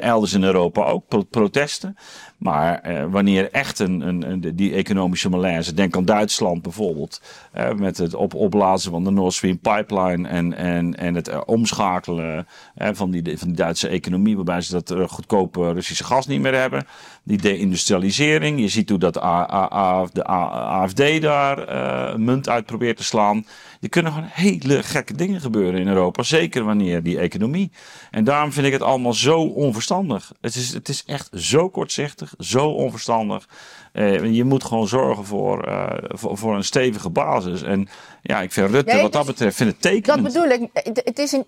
Speaker 1: elders in Europa ook, pro- protesten. Maar eh, wanneer echt een, een, die economische malaise, denk aan Duitsland bijvoorbeeld, eh, met het op, opblazen van de Nord Stream pipeline en, en, en het eh, omschakelen van, die, van die Duitse economie, waarbij ze dat goedkope Russische gas niet meer hebben. Die deindustrialisering, je ziet hoe dat de AFD daar munt uit probeert te slaan. Er kunnen gewoon hele gekke dingen gebeuren in Europa, zeker wanneer die economie. En daarom vind ik het allemaal zo onverstandig. Het is, het is echt zo kortzichtig, zo onverstandig. Eh, je moet gewoon zorgen voor, eh, voor, voor een stevige basis. En ja, ik vind Rutte
Speaker 2: Nee,
Speaker 1: wat dat betreft vind het
Speaker 2: dat
Speaker 1: tekenend.
Speaker 2: bedoel ik. Het- Het is een,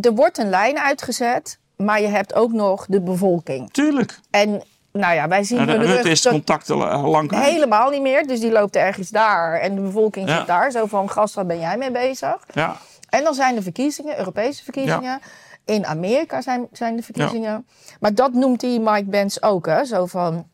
Speaker 2: er wordt een lijn uitgezet, maar je hebt ook nog de bevolking.
Speaker 1: Tuurlijk.
Speaker 2: En nou ja, wij zien
Speaker 1: En
Speaker 2: hun
Speaker 1: Rutte
Speaker 2: rug
Speaker 1: is
Speaker 2: tot-
Speaker 1: contacten lang
Speaker 2: helemaal niet meer. Dus die loopt ergens daar en de bevolking
Speaker 1: Ja.
Speaker 2: zit daar. Zo van, gast, wat ben jij mee bezig?
Speaker 1: Ja.
Speaker 2: En dan zijn de verkiezingen, Europese verkiezingen. In Amerika zijn, zijn de verkiezingen. Maar dat noemt die Mike Pence ook. Hè? Zo van,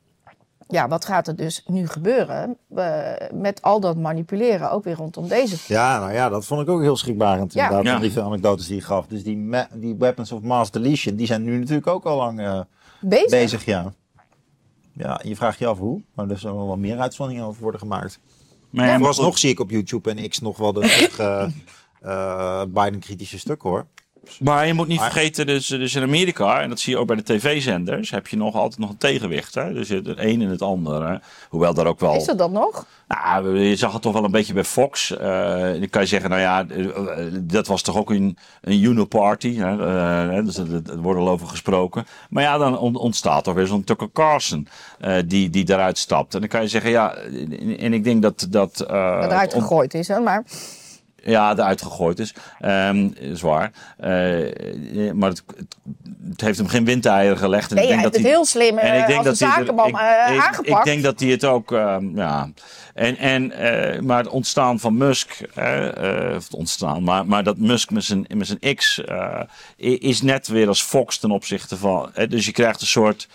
Speaker 2: ja, wat gaat er dus nu gebeuren? eh, met al dat manipuleren, ook weer rondom deze.
Speaker 3: Ja, nou ja, dat vond ik ook heel schrikbarend
Speaker 2: Ja.
Speaker 3: inderdaad,
Speaker 1: Ja.
Speaker 3: van die veel anekdotes die je gaf. Dus die, die weapons of mass deletion, die zijn nu natuurlijk ook al lang eh,
Speaker 2: Bezig.
Speaker 3: bezig, ja. Ja, je vraagt je af hoe, maar er zullen wel meer uitzonderingen over worden gemaakt.
Speaker 1: Maar ja,
Speaker 3: En
Speaker 1: maar
Speaker 3: vooralsnog
Speaker 1: goed.
Speaker 3: zie ik op YouTube en X nog wel de eh, Biden-kritische stuk hoor.
Speaker 1: Maar je moet niet
Speaker 3: Maar-
Speaker 1: vergeten, dus, dus in Amerika, en dat zie je ook bij de tv-zenders, heb je nog altijd nog een tegenwicht. Hè? Dus het een en het ander. Hè? Hoewel daar ook wel.
Speaker 2: Is er dat nog?
Speaker 1: Nou, je zag het toch wel een beetje bij Fox. Eh, dan kan je zeggen, nou ja, eh, dat was toch ook een, een uniparty. Hè? Eh, dus er er wordt al over gesproken. Maar ja, dan on- ontstaat toch weer zo'n Tucker Carlson die, die daaruit stapt. En dan kan je zeggen, ja, en ik denk dat... Dat,
Speaker 2: Dat eruit gegooid is, hè? Maar
Speaker 1: ja, eruit gegooid is. Ehm zwaar. Eh, maar het, het, heeft hem geen windeieren gelegd. En
Speaker 2: nee,
Speaker 1: ik
Speaker 2: hij
Speaker 1: denk
Speaker 2: heeft
Speaker 1: dat
Speaker 2: het
Speaker 1: hij,
Speaker 2: heel slim
Speaker 1: en ik
Speaker 2: eh,
Speaker 1: denk dat hij er- ik,
Speaker 2: eh, aangepakt.
Speaker 1: Ik denk dat hij het ook, ehm, ja. En, en, eh, maar het ontstaan van Musk, eh, eh, of het ontstaan, maar, maar dat Musk met zijn, met zijn X eh, is net weer als Fox ten opzichte van. eh, dus je krijgt een soort.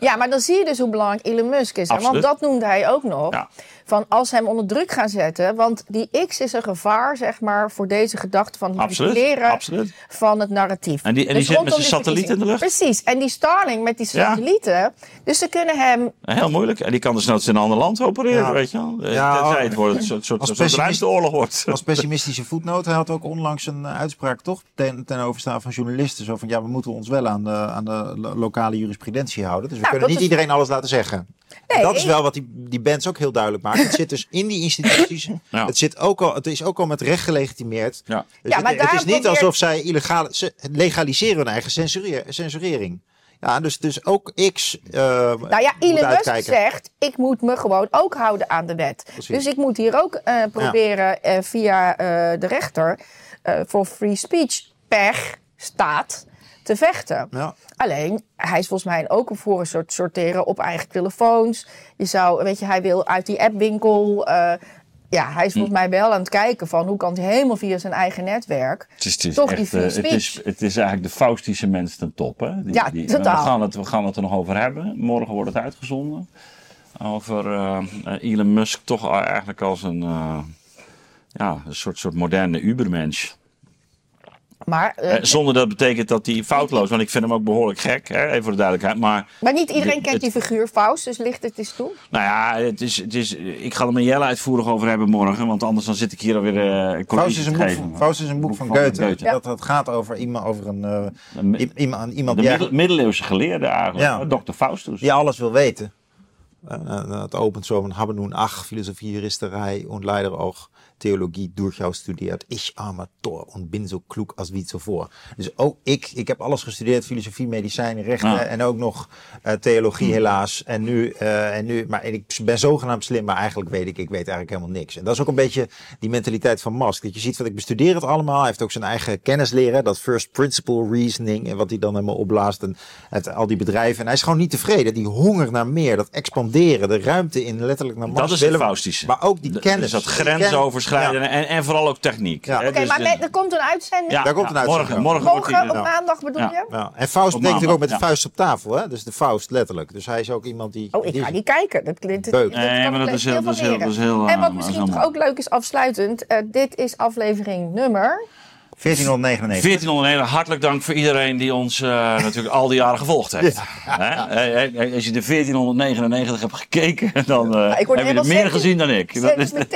Speaker 2: Ja, maar dan zie je dus hoe belangrijk Elon Musk is. hè. Want dat noemde hij ook nog.
Speaker 1: Ja.
Speaker 2: Van als ze hem onder druk gaan zetten. Want die X is een gevaar, zeg maar, voor deze gedachte van het
Speaker 1: absoluut.
Speaker 2: van het narratief.
Speaker 1: En die- en die zit met zijn satelliet in de lucht.
Speaker 2: Precies. En die Starlink met die
Speaker 1: Ja.
Speaker 2: satellieten. Dus ze kunnen hem...
Speaker 1: Heel moeilijk. En die kan dus nooit in een ander land opereren,
Speaker 3: Ja.
Speaker 1: weet je wel. Eh,
Speaker 3: Ja,
Speaker 1: Tenzij het wordt een soort, ruimteoorlog wordt.
Speaker 3: Als pessimistische voetnoot, hij had ook onlangs een eh, uitspraak toch ten, ten overstaan van journalisten. Zo van ja, we moeten ons wel aan de, aan de lo- lokale jurisprudentie houden. Dus we
Speaker 2: Nou,
Speaker 3: kunnen niet
Speaker 2: is-
Speaker 3: iedereen alles laten zeggen. En
Speaker 2: Nee.
Speaker 3: dat is wel wat die, die bands ook heel duidelijk maken. Het zit dus in die instituties.
Speaker 1: Ja.
Speaker 3: Het, zit ook al, het is ook al met recht gelegitimeerd.
Speaker 1: Ja.
Speaker 3: Dus
Speaker 2: Ja, maar
Speaker 3: het, het is niet alsof zij illegaal ze legaliseren hun eigen censureer- censurering. Ja, dus, dus ook X eh
Speaker 2: Nou ja, Elon Musk zegt, ik moet me gewoon ook houden aan de wet.
Speaker 3: Precies.
Speaker 2: Dus ik moet hier ook eh, proberen eh, via eh, de rechter eh, voor free speech per staat te vechten.
Speaker 3: Ja.
Speaker 2: Alleen, hij is volgens mij ook voor een soort sorteren op eigen telefoons. Je zou, weet je, hij wil uit die appwinkel. eh ja, hij is volgens mij wel aan het kijken van hoe kan hij helemaal via zijn eigen netwerk.
Speaker 1: Het is, het is
Speaker 2: Toch die
Speaker 1: echt,
Speaker 2: free
Speaker 1: eh, het, is, het is eigenlijk de Faustische mens ten top. Hè? Die,
Speaker 2: Ja,
Speaker 1: die-
Speaker 2: totaal.
Speaker 1: We gaan, het, we gaan het er nog over hebben. Morgen wordt het uitgezonden. Over eh, Elon Musk toch eigenlijk als een, eh, ja, een soort, soort moderne ubermensch.
Speaker 2: Maar, eh,
Speaker 1: Eh, zonder dat betekent dat hij foutloos, want ik vind hem ook behoorlijk gek, hè, even voor de duidelijkheid. Maar
Speaker 2: maar niet iedereen
Speaker 1: de-
Speaker 2: kent
Speaker 1: het-
Speaker 2: die figuur Faust, dus licht het eens toe.
Speaker 1: nou ja, het is, het is, ik ga er met Jelle uitvoerig over hebben morgen, want anders dan zit ik hier alweer eh college
Speaker 3: Faust is, een
Speaker 1: te
Speaker 3: boek,
Speaker 1: geven.
Speaker 3: van- Faust is een boek van
Speaker 1: van
Speaker 3: Goethe.
Speaker 1: Goethe.
Speaker 3: Dat, dat gaat over iemand, over een, eh, i- iemand, iemand
Speaker 1: De
Speaker 3: die,
Speaker 1: middel- middeleeuwse geleerde eigenlijk,
Speaker 3: Ja.
Speaker 1: Dr. Faustus.
Speaker 3: die alles wil weten. Het opent zo van hebben nun ach, filosofie, juristerij und leider auch Theologie. Ich armer Tor und bin so klug als wie zuvor. Dus ook ik, ik heb alles gestudeerd, filosofie, medicijnen, rechten en ook nog eh, theologie helaas. En nu, eh, en nu, maar ik ben zogenaamd slim, maar eigenlijk weet ik, ik weet eigenlijk helemaal niks. En dat is ook een beetje die mentaliteit van Musk. Dat je ziet, wat ik bestudeer het allemaal. Hij heeft ook zijn eigen kennis leren, dat first principle reasoning en wat hij dan helemaal opblaast en het, al die bedrijven. En hij is gewoon niet tevreden. Die honger naar meer, dat expanderen, de ruimte in letterlijk naar Mars
Speaker 1: Dat is het. Faustische.
Speaker 3: Maar ook die kennis.
Speaker 1: Dus dat
Speaker 3: Die
Speaker 1: en, en vooral ook techniek.
Speaker 2: Oké,
Speaker 1: dus
Speaker 2: maar met- er komt een uitzending.
Speaker 1: ja,
Speaker 3: Daar komt een
Speaker 1: ja,
Speaker 3: uitzending
Speaker 1: morgen, morgen wordt
Speaker 2: Morgen op maandag bedoel
Speaker 1: Ja.
Speaker 2: je?
Speaker 3: Ja. En Faust
Speaker 1: Op
Speaker 3: natuurlijk ook met de vuist op tafel. Hè? Dus de Faust letterlijk. Dus hij is ook iemand die...
Speaker 2: Oh, ik
Speaker 3: die
Speaker 2: ga niet kijken. Dat, dit
Speaker 1: Nee, maar dat is heel-
Speaker 2: En wat misschien toch ook leuk is afsluitend. eh, dit is aflevering nummer...
Speaker 3: 1499.
Speaker 1: 1401, hartelijk dank voor iedereen die ons eh, natuurlijk al die jaren gevolgd heeft. Hè? Eh, eh, Als je de 1499 hebt gekeken, dan heb je er meer gezien dan ik. Dat is-.
Speaker 2: Weet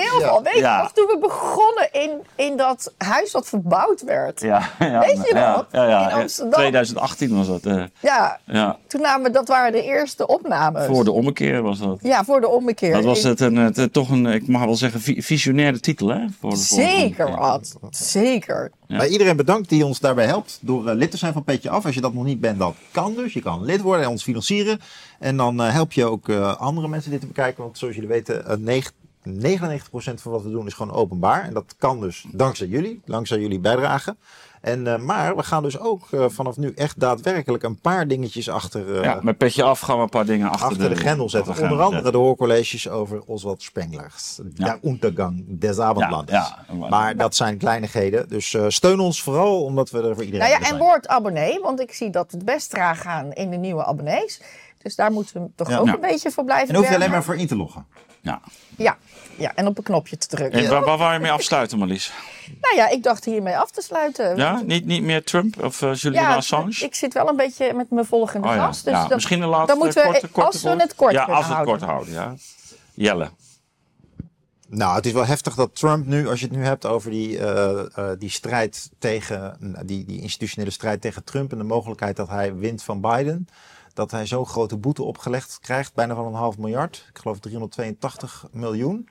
Speaker 2: je
Speaker 1: Ja.
Speaker 2: nog, toen we begonnen in, in dat huis dat verbouwd werd.
Speaker 1: ja, ja,
Speaker 2: Weet je
Speaker 1: ja,
Speaker 2: nog?
Speaker 1: Ja, ja,
Speaker 2: In Amsterdam.
Speaker 1: 2018 was dat.
Speaker 2: Ja,
Speaker 1: ja.
Speaker 2: toen namen we, dat waren de eerste opnames.
Speaker 1: Voor de ommekeer was dat.
Speaker 2: Ja, voor de ommekeer.
Speaker 1: Dat was het een, het, toch een, ik mag wel zeggen, vi- visionaire titel, hè? Voor de,
Speaker 2: Zeker wat. Zeker.
Speaker 3: Maar iedereen bedankt die ons daarbij helpt door eh, lid te zijn van Petje Af. Als je dat nog niet bent, dat kan dus. Je kan lid worden en ons financieren. En dan eh, help je ook eh, andere mensen dit te bekijken. Want zoals jullie weten, eh, negen- 99% van wat we doen is gewoon openbaar. En dat kan dus dankzij jullie, dankzij jullie bijdrage. En, eh, maar we gaan dus ook eh, vanaf nu echt daadwerkelijk een paar dingetjes achter, eh,
Speaker 1: Ja, met petje af gaan we een paar dingen achter,
Speaker 3: achter de grendel zetten.
Speaker 1: de
Speaker 3: Onder andere de hoorcolleges over Oswald Spengler. Der Untergang des Abendlandes.
Speaker 1: Ja, ja.
Speaker 3: Maar dat zijn kleinigheden. Dus eh, steun ons vooral, omdat we er voor iedereen
Speaker 2: Nou ja, en word abonnee, want ik zie dat het best traag gaan in de nieuwe abonnees. Dus daar moeten we toch
Speaker 3: Ja.
Speaker 2: ook
Speaker 1: Ja.
Speaker 2: een beetje voor blijven
Speaker 3: En hoef je alleen maar voor in te loggen.
Speaker 1: Ja.
Speaker 2: Ja. ja, en op een knopje te drukken.
Speaker 1: En waar, waar wou je mee afsluiten, Marlies?
Speaker 2: Nou ja, ik dacht hiermee af te sluiten.
Speaker 1: Ja, niet, niet meer Trump of eh Julian
Speaker 2: Ja,
Speaker 1: Assange?
Speaker 2: ik zit wel een beetje met mijn volgende
Speaker 1: Oh ja.
Speaker 2: gast. Dus
Speaker 1: ja,
Speaker 2: dat-
Speaker 1: misschien een laatste
Speaker 2: dan moeten we,
Speaker 1: korte, korte
Speaker 2: als we het kort
Speaker 1: Ja, als we het
Speaker 2: houden.
Speaker 1: kort houden, ja. Jelle.
Speaker 3: Nou, het is wel heftig dat Trump nu, als je het nu hebt over die, eh, eh, die strijd tegen, die, die institutionele strijd tegen Trump en de mogelijkheid dat hij wint van Biden, dat hij zo'n grote boete opgelegd krijgt, bijna van een half miljard, ik geloof 382 miljoen.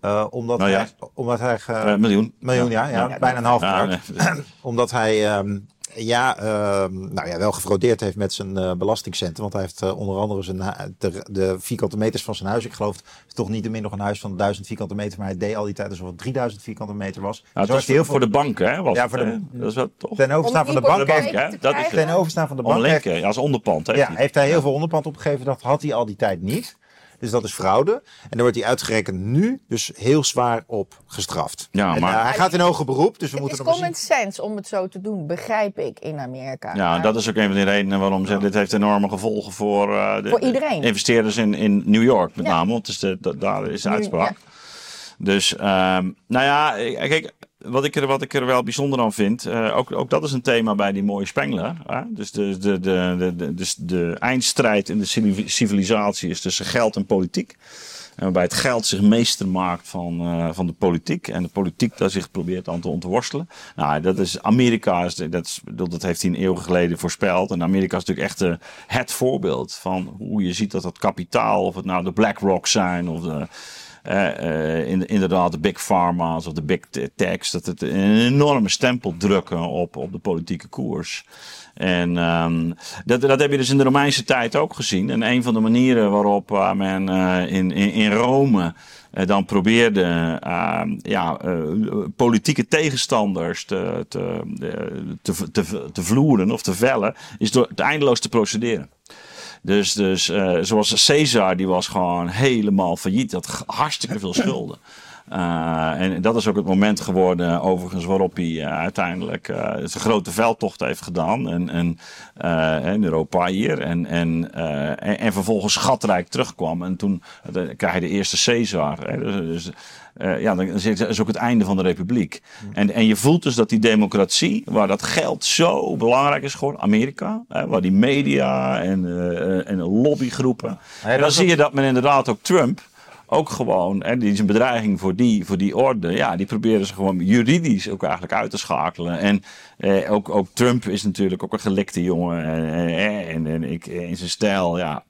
Speaker 3: Eh, omdat,
Speaker 1: Nou ja.
Speaker 3: hij, omdat hij
Speaker 1: Eh, miljoen.
Speaker 3: miljoen, ja, ja,
Speaker 2: Ja,
Speaker 3: bijna een half
Speaker 1: Ja,
Speaker 3: miljard.
Speaker 1: nee.
Speaker 3: Omdat hij ehm, ja, ehm, nou ja, wel gefraudeerd heeft met zijn eh belastingcenten. Want hij heeft eh, onder andere zijn, de, de vierkante meters van zijn huis. Ik geloof toch niet min nog een huis van 1000 vierkante meter. Maar hij deed al die tijd alsof het 3000 vierkante meter was.
Speaker 1: Nou,
Speaker 3: heel
Speaker 1: voor
Speaker 3: veel
Speaker 1: de bank, hè? Was
Speaker 3: Ja, voor de-?
Speaker 1: Dat is wel toch?
Speaker 3: ten overstaan van de bank. Heeft,
Speaker 1: hè? Dat is
Speaker 3: ten overstaan van de bank heeft,
Speaker 1: als onderpand. Heeft
Speaker 3: ja,
Speaker 1: hij.
Speaker 3: heeft hij heel veel onderpand opgegeven. Dat had hij al die tijd niet. Dus dat is fraude. En dan wordt hij uitgerekend nu dus heel zwaar op gestraft.
Speaker 1: Ja,
Speaker 3: En,
Speaker 1: maar-
Speaker 3: eh, hij gaat in hoger beroep, dus we
Speaker 2: Het
Speaker 3: moeten
Speaker 2: is
Speaker 3: nog maar
Speaker 2: common sense om het zo te doen, begrijp ik in Amerika.
Speaker 1: Ja,
Speaker 2: Maar-
Speaker 1: dat is ook een van de redenen waarom ze, dit heeft enorme gevolgen voor, eh, de,
Speaker 2: Voor iedereen.
Speaker 1: de investeerders in, in New York met
Speaker 2: Ja.
Speaker 1: name. Want het is de, da- daar is de
Speaker 2: Nu-
Speaker 1: uitspraak.
Speaker 2: ja.
Speaker 1: Dus, ehm, nou ja, eh, kijk, wat ik, er, wat ik er wel bijzonder aan vind, eh, ook, ook dat is een thema bij die mooie Spengler. Dus de, de, de, de, de, eindstrijd in de civi- civilisatie is tussen geld en politiek. En waarbij het geld zich meester maakt van, eh, van de politiek. En de politiek daar zich probeert aan te ontworstelen. Nou, dat is Amerika, is, dat, dat heeft hij een eeuw geleden voorspeld. En Amerika is natuurlijk echt eh, het voorbeeld van hoe je ziet dat dat kapitaal, of het nou de BlackRock zijn of de, in, inderdaad de big pharma's of de big te- techs, dat het een enorme stempel drukken op, op de politieke koers. En ehm, dat, dat heb je dus in de Romeinse tijd ook gezien. En een van de manieren waarop eh, men eh, in, in, Rome eh, dan probeerde ehm, ja, eh, politieke tegenstanders te, te, te, te, vloeren of te vellen, is door eindeloos te procederen. Dus, dus eh, zoals Caesar, die was gewoon helemaal failliet. Had g- hartstikke veel schulden. Uh, en dat is ook het moment geworden, overigens, waarop hij uh, uiteindelijk uh, zijn grote veldtocht heeft gedaan. En, en in Europa hier. En, en, en, en, vervolgens schatrijk terugkwam. En toen krijg je de eerste Caesar. Hè, dus, dus uh, ja, dan is het ook het einde van de republiek. En, en je voelt dus dat die democratie, waar dat geld zo belangrijk is geworden, Amerika, hè, waar die media en, uh, en lobbygroepen. en dan zie je dat men inderdaad ook Trump ook gewoon, hè, die is een bedreiging voor die, voor die orde. Ja, die proberen ze gewoon juridisch ook eigenlijk uit te schakelen. En eh, ook, ook Trump is natuurlijk ook een gelikte jongen. En, en, en ik, in zijn stijl, ja.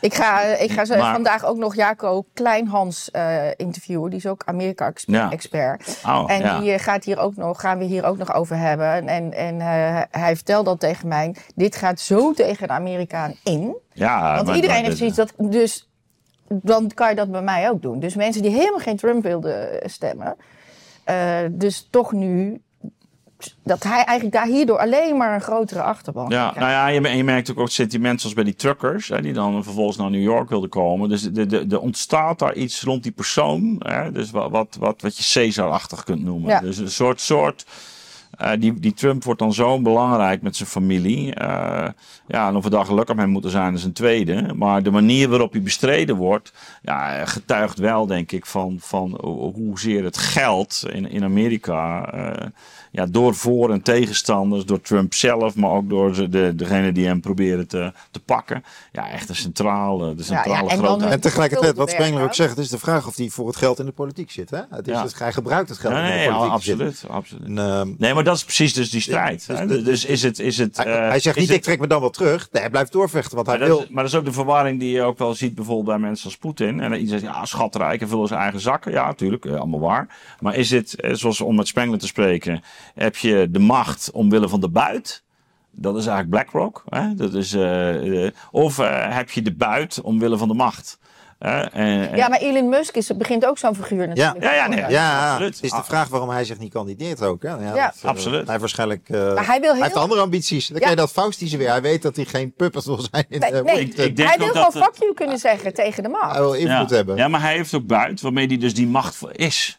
Speaker 2: Ik ga, ik ga zo vandaag ook nog Jaco Kleinhans uh, interviewen. Die is ook Amerika-expert.
Speaker 1: Ja. Oh,
Speaker 2: en
Speaker 1: ja.
Speaker 2: die gaat hier ook nog, gaan we hier ook nog over hebben. En, en uh, hij vertelde dat tegen mij. Dit gaat zo tegen de Amerikaan in.
Speaker 1: Ja,
Speaker 2: Want
Speaker 1: maar-
Speaker 2: iedereen
Speaker 1: maar-
Speaker 2: heeft zoiets dat... Dus dan kan je dat bij mij ook doen. Dus mensen die helemaal geen Trump wilden stemmen. eh, dus toch nu... Dat hij eigenlijk daar hierdoor alleen maar een grotere achterban
Speaker 1: Ja,
Speaker 2: krijgt.
Speaker 1: nou ja, je, je merkt ook, ook het sentiment zoals bij die truckers, hè, die dan vervolgens naar New York wilden komen. Dus er de, de ontstaat daar iets rond die persoon, hè, dus wat, wat, wat, wat je Caesar-achtig kunt noemen.
Speaker 2: Ja.
Speaker 1: Dus een soort, soort eh, die, die Trump wordt dan zo belangrijk met zijn familie. Eh, ja, en of we daar gelukkig mee moeten zijn, is een tweede. Maar de manier waarop hij bestreden wordt, ja, getuigt wel, denk ik, van, van hoezeer het geld in, in Amerika. Ja, door voor- en tegenstanders, door Trump zelf, maar ook door de, de, degene die hem proberen te, te pakken. Ja, echt een centrale, de centrale
Speaker 2: en dan
Speaker 1: grootheid.
Speaker 3: En tegelijkertijd, wat Spengler ook zegt, is de vraag of hij voor het geld in de politiek zit. Hè? Het is,
Speaker 1: Ja.
Speaker 3: het, hij gebruikt het geld
Speaker 1: Nee,
Speaker 3: in de
Speaker 1: nee,
Speaker 3: politiek.
Speaker 1: ja,
Speaker 3: zitten.
Speaker 1: absoluut, absoluut.
Speaker 3: En, ehm,
Speaker 1: Nee, maar dat is precies dus die strijd.
Speaker 3: Dus
Speaker 1: Dus is het... Is het
Speaker 3: hij,
Speaker 1: eh,
Speaker 3: hij zegt
Speaker 1: is
Speaker 3: niet,
Speaker 1: het-
Speaker 3: ik trek me dan wel terug. Nee, hij blijft doorvechten, want hij
Speaker 1: Maar dat,
Speaker 3: wil...
Speaker 1: is, maar dat is ook de verwarring die je ook wel ziet bijvoorbeeld bij mensen als Poetin. En iedereen zegt, ja, schatrijk en vullen zijn eigen zakken. Ja, natuurlijk, eh, allemaal waar. Maar is het, eh, zoals om met Spengler te spreken, heb je de macht omwille van de buit? Dat is eigenlijk BlackRock. Hè? Dat is, eh, eh, of eh, heb je de buit omwille van de macht? En-
Speaker 2: Ja, maar Elon Musk is, begint ook zo'n figuur natuurlijk.
Speaker 1: Ja, ja, nee,
Speaker 2: worden.
Speaker 3: Ja,
Speaker 1: absoluut.
Speaker 3: is de vraag waarom hij zich niet kandideert ook. Hè? Ja,
Speaker 2: Ja.
Speaker 3: dat,
Speaker 1: Absoluut.
Speaker 3: Hij heeft waarschijnlijk... eh,
Speaker 2: Maar hij wil heel...
Speaker 3: heeft andere ambities. Dan
Speaker 2: Ja.
Speaker 3: je dat Faustische weer. Hij weet dat hij geen puppet wil zijn in
Speaker 2: Nee, nee.
Speaker 1: Ik- ik denk
Speaker 2: hij wil gewoon fuck you kunnen zeggen tegen de macht.
Speaker 3: Hij wil invloed
Speaker 1: ja.
Speaker 3: hebben.
Speaker 1: Ja, maar hij heeft ook buit, waarmee hij dus die macht voor is.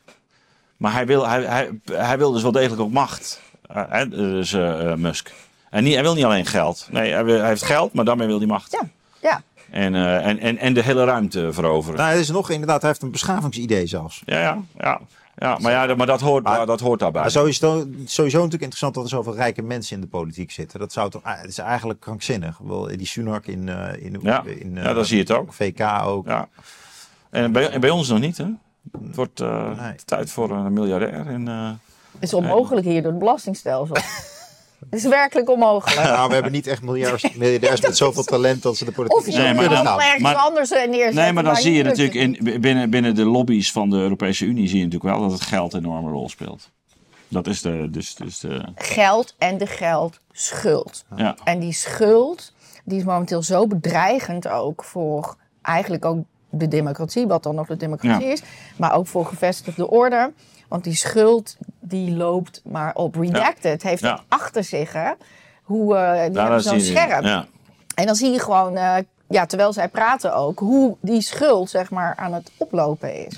Speaker 1: Maar hij wil, hij, hij, hij wil dus wel degelijk ook macht. Eh, hè, dus eh, eh, Musk. En niet, hij wil niet alleen geld. Nee, hij, wil- hij heeft geld, maar daarmee wil hij macht.
Speaker 2: Ja, ja.
Speaker 1: En, eh, en, en, en de hele ruimte veroveren.
Speaker 3: Nou, er is nog inderdaad, hij heeft een beschavingsidee zelfs.
Speaker 1: Ja, ja, ja. ja maar ja, maar dat hoort,
Speaker 3: Maar-
Speaker 1: dat hoort daarbij.
Speaker 3: Maar sowieso, sowieso natuurlijk interessant dat er zoveel rijke mensen in de politiek zitten. Dat zou toch, ah, het is eigenlijk krankzinnig. Wel, die Sunak in, eh in,
Speaker 1: Ja.
Speaker 3: in eh,
Speaker 1: Ja, dan zie je het ook.
Speaker 3: VK ook.
Speaker 1: Ja. En bij, en bij ons nog niet, hè? Het wordt eh,
Speaker 3: Nee.
Speaker 1: tijd voor een miljardair. En, eh,
Speaker 2: Het is onmogelijk hier door het belastingstelsel. het is werkelijk onmogelijk.
Speaker 3: Nou, we hebben niet echt miljardairs, miljardairs met zoveel talent dat ze de politiek
Speaker 2: Of
Speaker 1: Nee,
Speaker 2: nee,
Speaker 1: maar dan-
Speaker 2: ergens
Speaker 1: maar-
Speaker 2: anders eh, neerzetten.
Speaker 1: Nee, maar dan zie je natuurlijk in, binnen, binnen de lobby's van de Europese Unie zie je natuurlijk wel dat het geld een enorme rol speelt. Dat is de, dus, dus de,
Speaker 2: Geld en de geldschuld.
Speaker 1: ja.
Speaker 2: En die schuld, die is momenteel zo bedreigend ook voor eigenlijk ook de democratie, wat dan nog de democratie
Speaker 1: Ja.
Speaker 2: is, maar ook voor gevestigde orde. Want die schuld, die loopt maar op. Redacted heeft
Speaker 1: Ja.
Speaker 2: het achter zich, hè. Hoe, eh die hebben zo'n scherm. En dan zie je gewoon, eh, ja, terwijl zij praten ook, hoe die schuld, zeg maar, aan het oplopen is.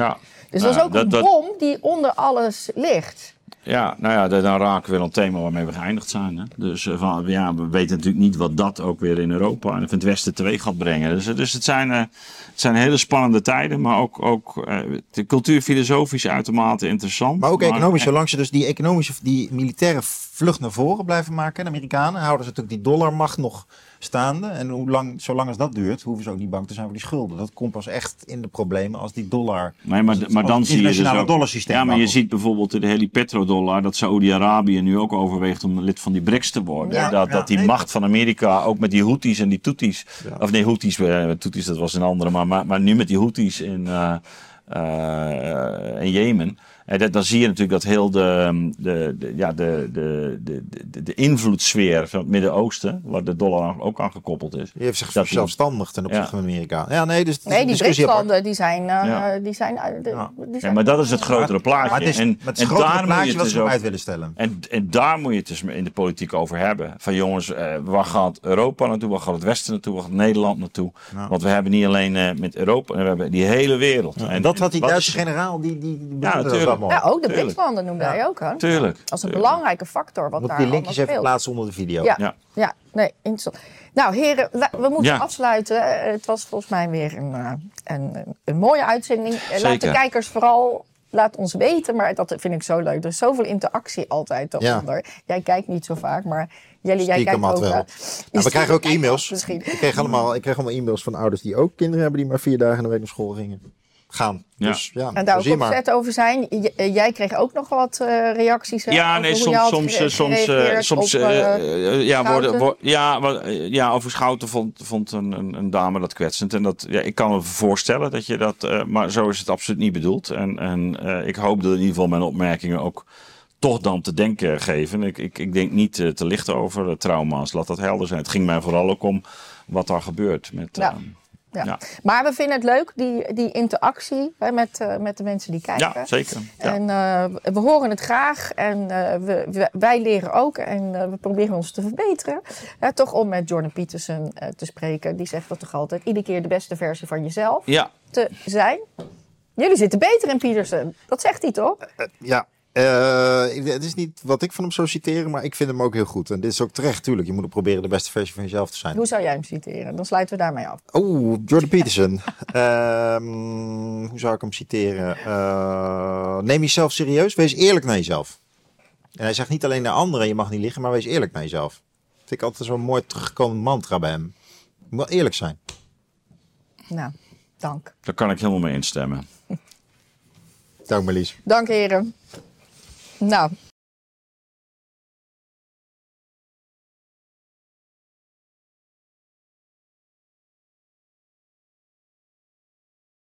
Speaker 2: Dus dat is
Speaker 1: Ja,
Speaker 2: ook een bom die onder alles ligt.
Speaker 1: Ja, nou ja, dan raken we weer het thema waarmee we geëindigd zijn. Hè? Dus eh, van, ja, we weten natuurlijk niet wat dat ook weer in Europa en in het Westen teweeg gaat brengen. Dus, eh, dus het, zijn, eh, het zijn hele spannende tijden, maar ook, ook eh, de cultuurfilosofisch uitermate interessant.
Speaker 3: Maar ook economisch, zolang ze dus die economische, die militaire vlucht naar voren blijven maken, de Amerikanen, houden ze natuurlijk die dollarmacht nog staande. En hoe lang, zolang als dat duurt, hoeven ze ook niet bang te zijn voor die schulden. Dat komt pas echt in de problemen als die dollar...
Speaker 1: Nee, maar,
Speaker 3: als
Speaker 1: maar dan zie je dus ook,
Speaker 3: dollarsysteem
Speaker 1: Ja, maar je ziet bijvoorbeeld de hele petrodollar, dat Saoedi-Arabië nu ook overweegt om lid van die BRICS te worden.
Speaker 2: Ja.
Speaker 1: dat,
Speaker 3: Ja,
Speaker 1: dat die
Speaker 3: nee.
Speaker 1: macht van Amerika, ook met die Houthis en die Tutsis, of nee, Houthis, eh, Tutsis dat was een andere, maar, maar, maar nu met die Houthis in, eh, eh, in Jemen, En dat, dan zie je natuurlijk dat heel de, de, de, ja, de, de, de, de, de invloedssfeer van het Midden-Oosten, waar de dollar ook aan gekoppeld is.
Speaker 3: Die heeft zich zelfstandig ten opzichte
Speaker 1: Ja.
Speaker 3: van Amerika. Ja, nee, dus het is
Speaker 2: Nee, die. BRICS-landen die zijn, eh,
Speaker 1: Ja.
Speaker 2: die zijn, eh, de-
Speaker 3: Ja.
Speaker 2: die
Speaker 1: Ja,
Speaker 2: zijn
Speaker 1: maar dat is het grotere plaatje.
Speaker 3: Maar het is,
Speaker 1: en,
Speaker 3: maar het is
Speaker 1: en
Speaker 3: grotere
Speaker 1: daar moet je
Speaker 3: wat
Speaker 1: dus
Speaker 3: ze uit willen stellen.
Speaker 1: En, en daar moet je het dus in de politiek over hebben. Van jongens, eh, waar gaat Europa naartoe? Waar gaat het Westen naartoe? Waar gaat Nederland naartoe?
Speaker 3: Ja.
Speaker 1: Want we hebben niet alleen eh, met Europa, we hebben die hele wereld.
Speaker 3: En dat had die Duitse
Speaker 1: is-
Speaker 3: generaal, die, die, die bedoelde dat.
Speaker 2: Ja, ook de
Speaker 1: Tuurlijk.
Speaker 2: BRICS-landen noemde hij ook. Hè?
Speaker 1: Tuurlijk.
Speaker 2: Als een
Speaker 1: tuurlijk.
Speaker 2: belangrijke factor wat
Speaker 3: Moet
Speaker 2: daar
Speaker 3: die
Speaker 2: allemaal
Speaker 3: linkjes even plaatsen onder de video.
Speaker 2: Ja, ja.
Speaker 1: Ja.
Speaker 2: nee, interessant. Nou, heren, we, moeten
Speaker 1: Ja.
Speaker 2: afsluiten. Eh, Het was volgens mij weer een, eh, een, een, mooie uitzending. Eh, Laat de kijkers vooral, laat ons weten. Maar dat vind ik zo leuk. Er is zoveel interactie altijd
Speaker 3: Ja.
Speaker 2: daaronder. Jij kijkt niet zo vaak, maar jullie, jij kijkt ook.
Speaker 3: wel. Nou, we krijgen ook e-mails.
Speaker 2: Misschien.
Speaker 3: Ik kreeg, allemaal, ik kreeg allemaal e-mails van ouders die ook kinderen hebben die maar vier dagen in de week naar school gingen. Gaan.
Speaker 1: Ja.
Speaker 3: Dus ja,
Speaker 2: En daar ook opzet over zijn. J- eh, jij kreeg ook nog wat eh, reacties. Hè,
Speaker 1: Ja,
Speaker 2: over
Speaker 1: nee,
Speaker 2: hoe
Speaker 1: soms,
Speaker 2: je had
Speaker 1: soms, soms, eh, soms
Speaker 2: op,
Speaker 1: eh,
Speaker 2: eh,
Speaker 1: ja, worden, wo- ja, ja, over Schouten vond, vond een, een, een dame dat kwetsend. En dat, ja, ik kan me voorstellen dat je dat, eh, maar zo is het absoluut niet bedoeld. En, en eh, ik hoop dat in ieder geval mijn opmerkingen ook toch dan te denken geven. Ik, ik, ik denk niet te licht over trauma's, laat dat helder zijn. Het ging mij vooral ook om wat daar gebeurt. Met,
Speaker 2: Ja.
Speaker 1: eh,
Speaker 2: Ja.
Speaker 1: Ja.
Speaker 2: Maar we vinden het leuk, die, die interactie hè, met, eh, met de mensen die kijken.
Speaker 1: ja, zeker. Ja.
Speaker 2: En eh, we horen het graag en eh, we, we- wij leren ook en we proberen ons te verbeteren. Hè, toch om met Jordan Peterson eh, te spreken. Die zegt dat toch altijd, iedere keer de beste versie van jezelf
Speaker 1: ja,
Speaker 2: te zijn. Jullie zitten beter in Peterson. Dat zegt hij toch?
Speaker 3: Ja. Eh, het is niet wat ik van hem zou citeren, maar ik vind hem ook heel goed. En dit is ook terecht, tuurlijk. Je moet proberen de beste versie van jezelf te zijn.
Speaker 2: Hoe zou jij hem citeren? Dan sluiten we daarmee af.
Speaker 3: Oh, Jordan Peterson. Ehm, hoe zou ik hem citeren? Eh, neem jezelf serieus. Wees eerlijk naar jezelf. En hij zegt niet alleen naar anderen, je mag niet liegen, maar wees eerlijk naar jezelf. Vind ik altijd zo'n mooi teruggekomen mantra bij hem. Je moet wel eerlijk zijn.
Speaker 2: Nou, dank.
Speaker 1: daar kan ik helemaal mee instemmen.
Speaker 3: Dank Marlies.
Speaker 2: Dank heren. Nou,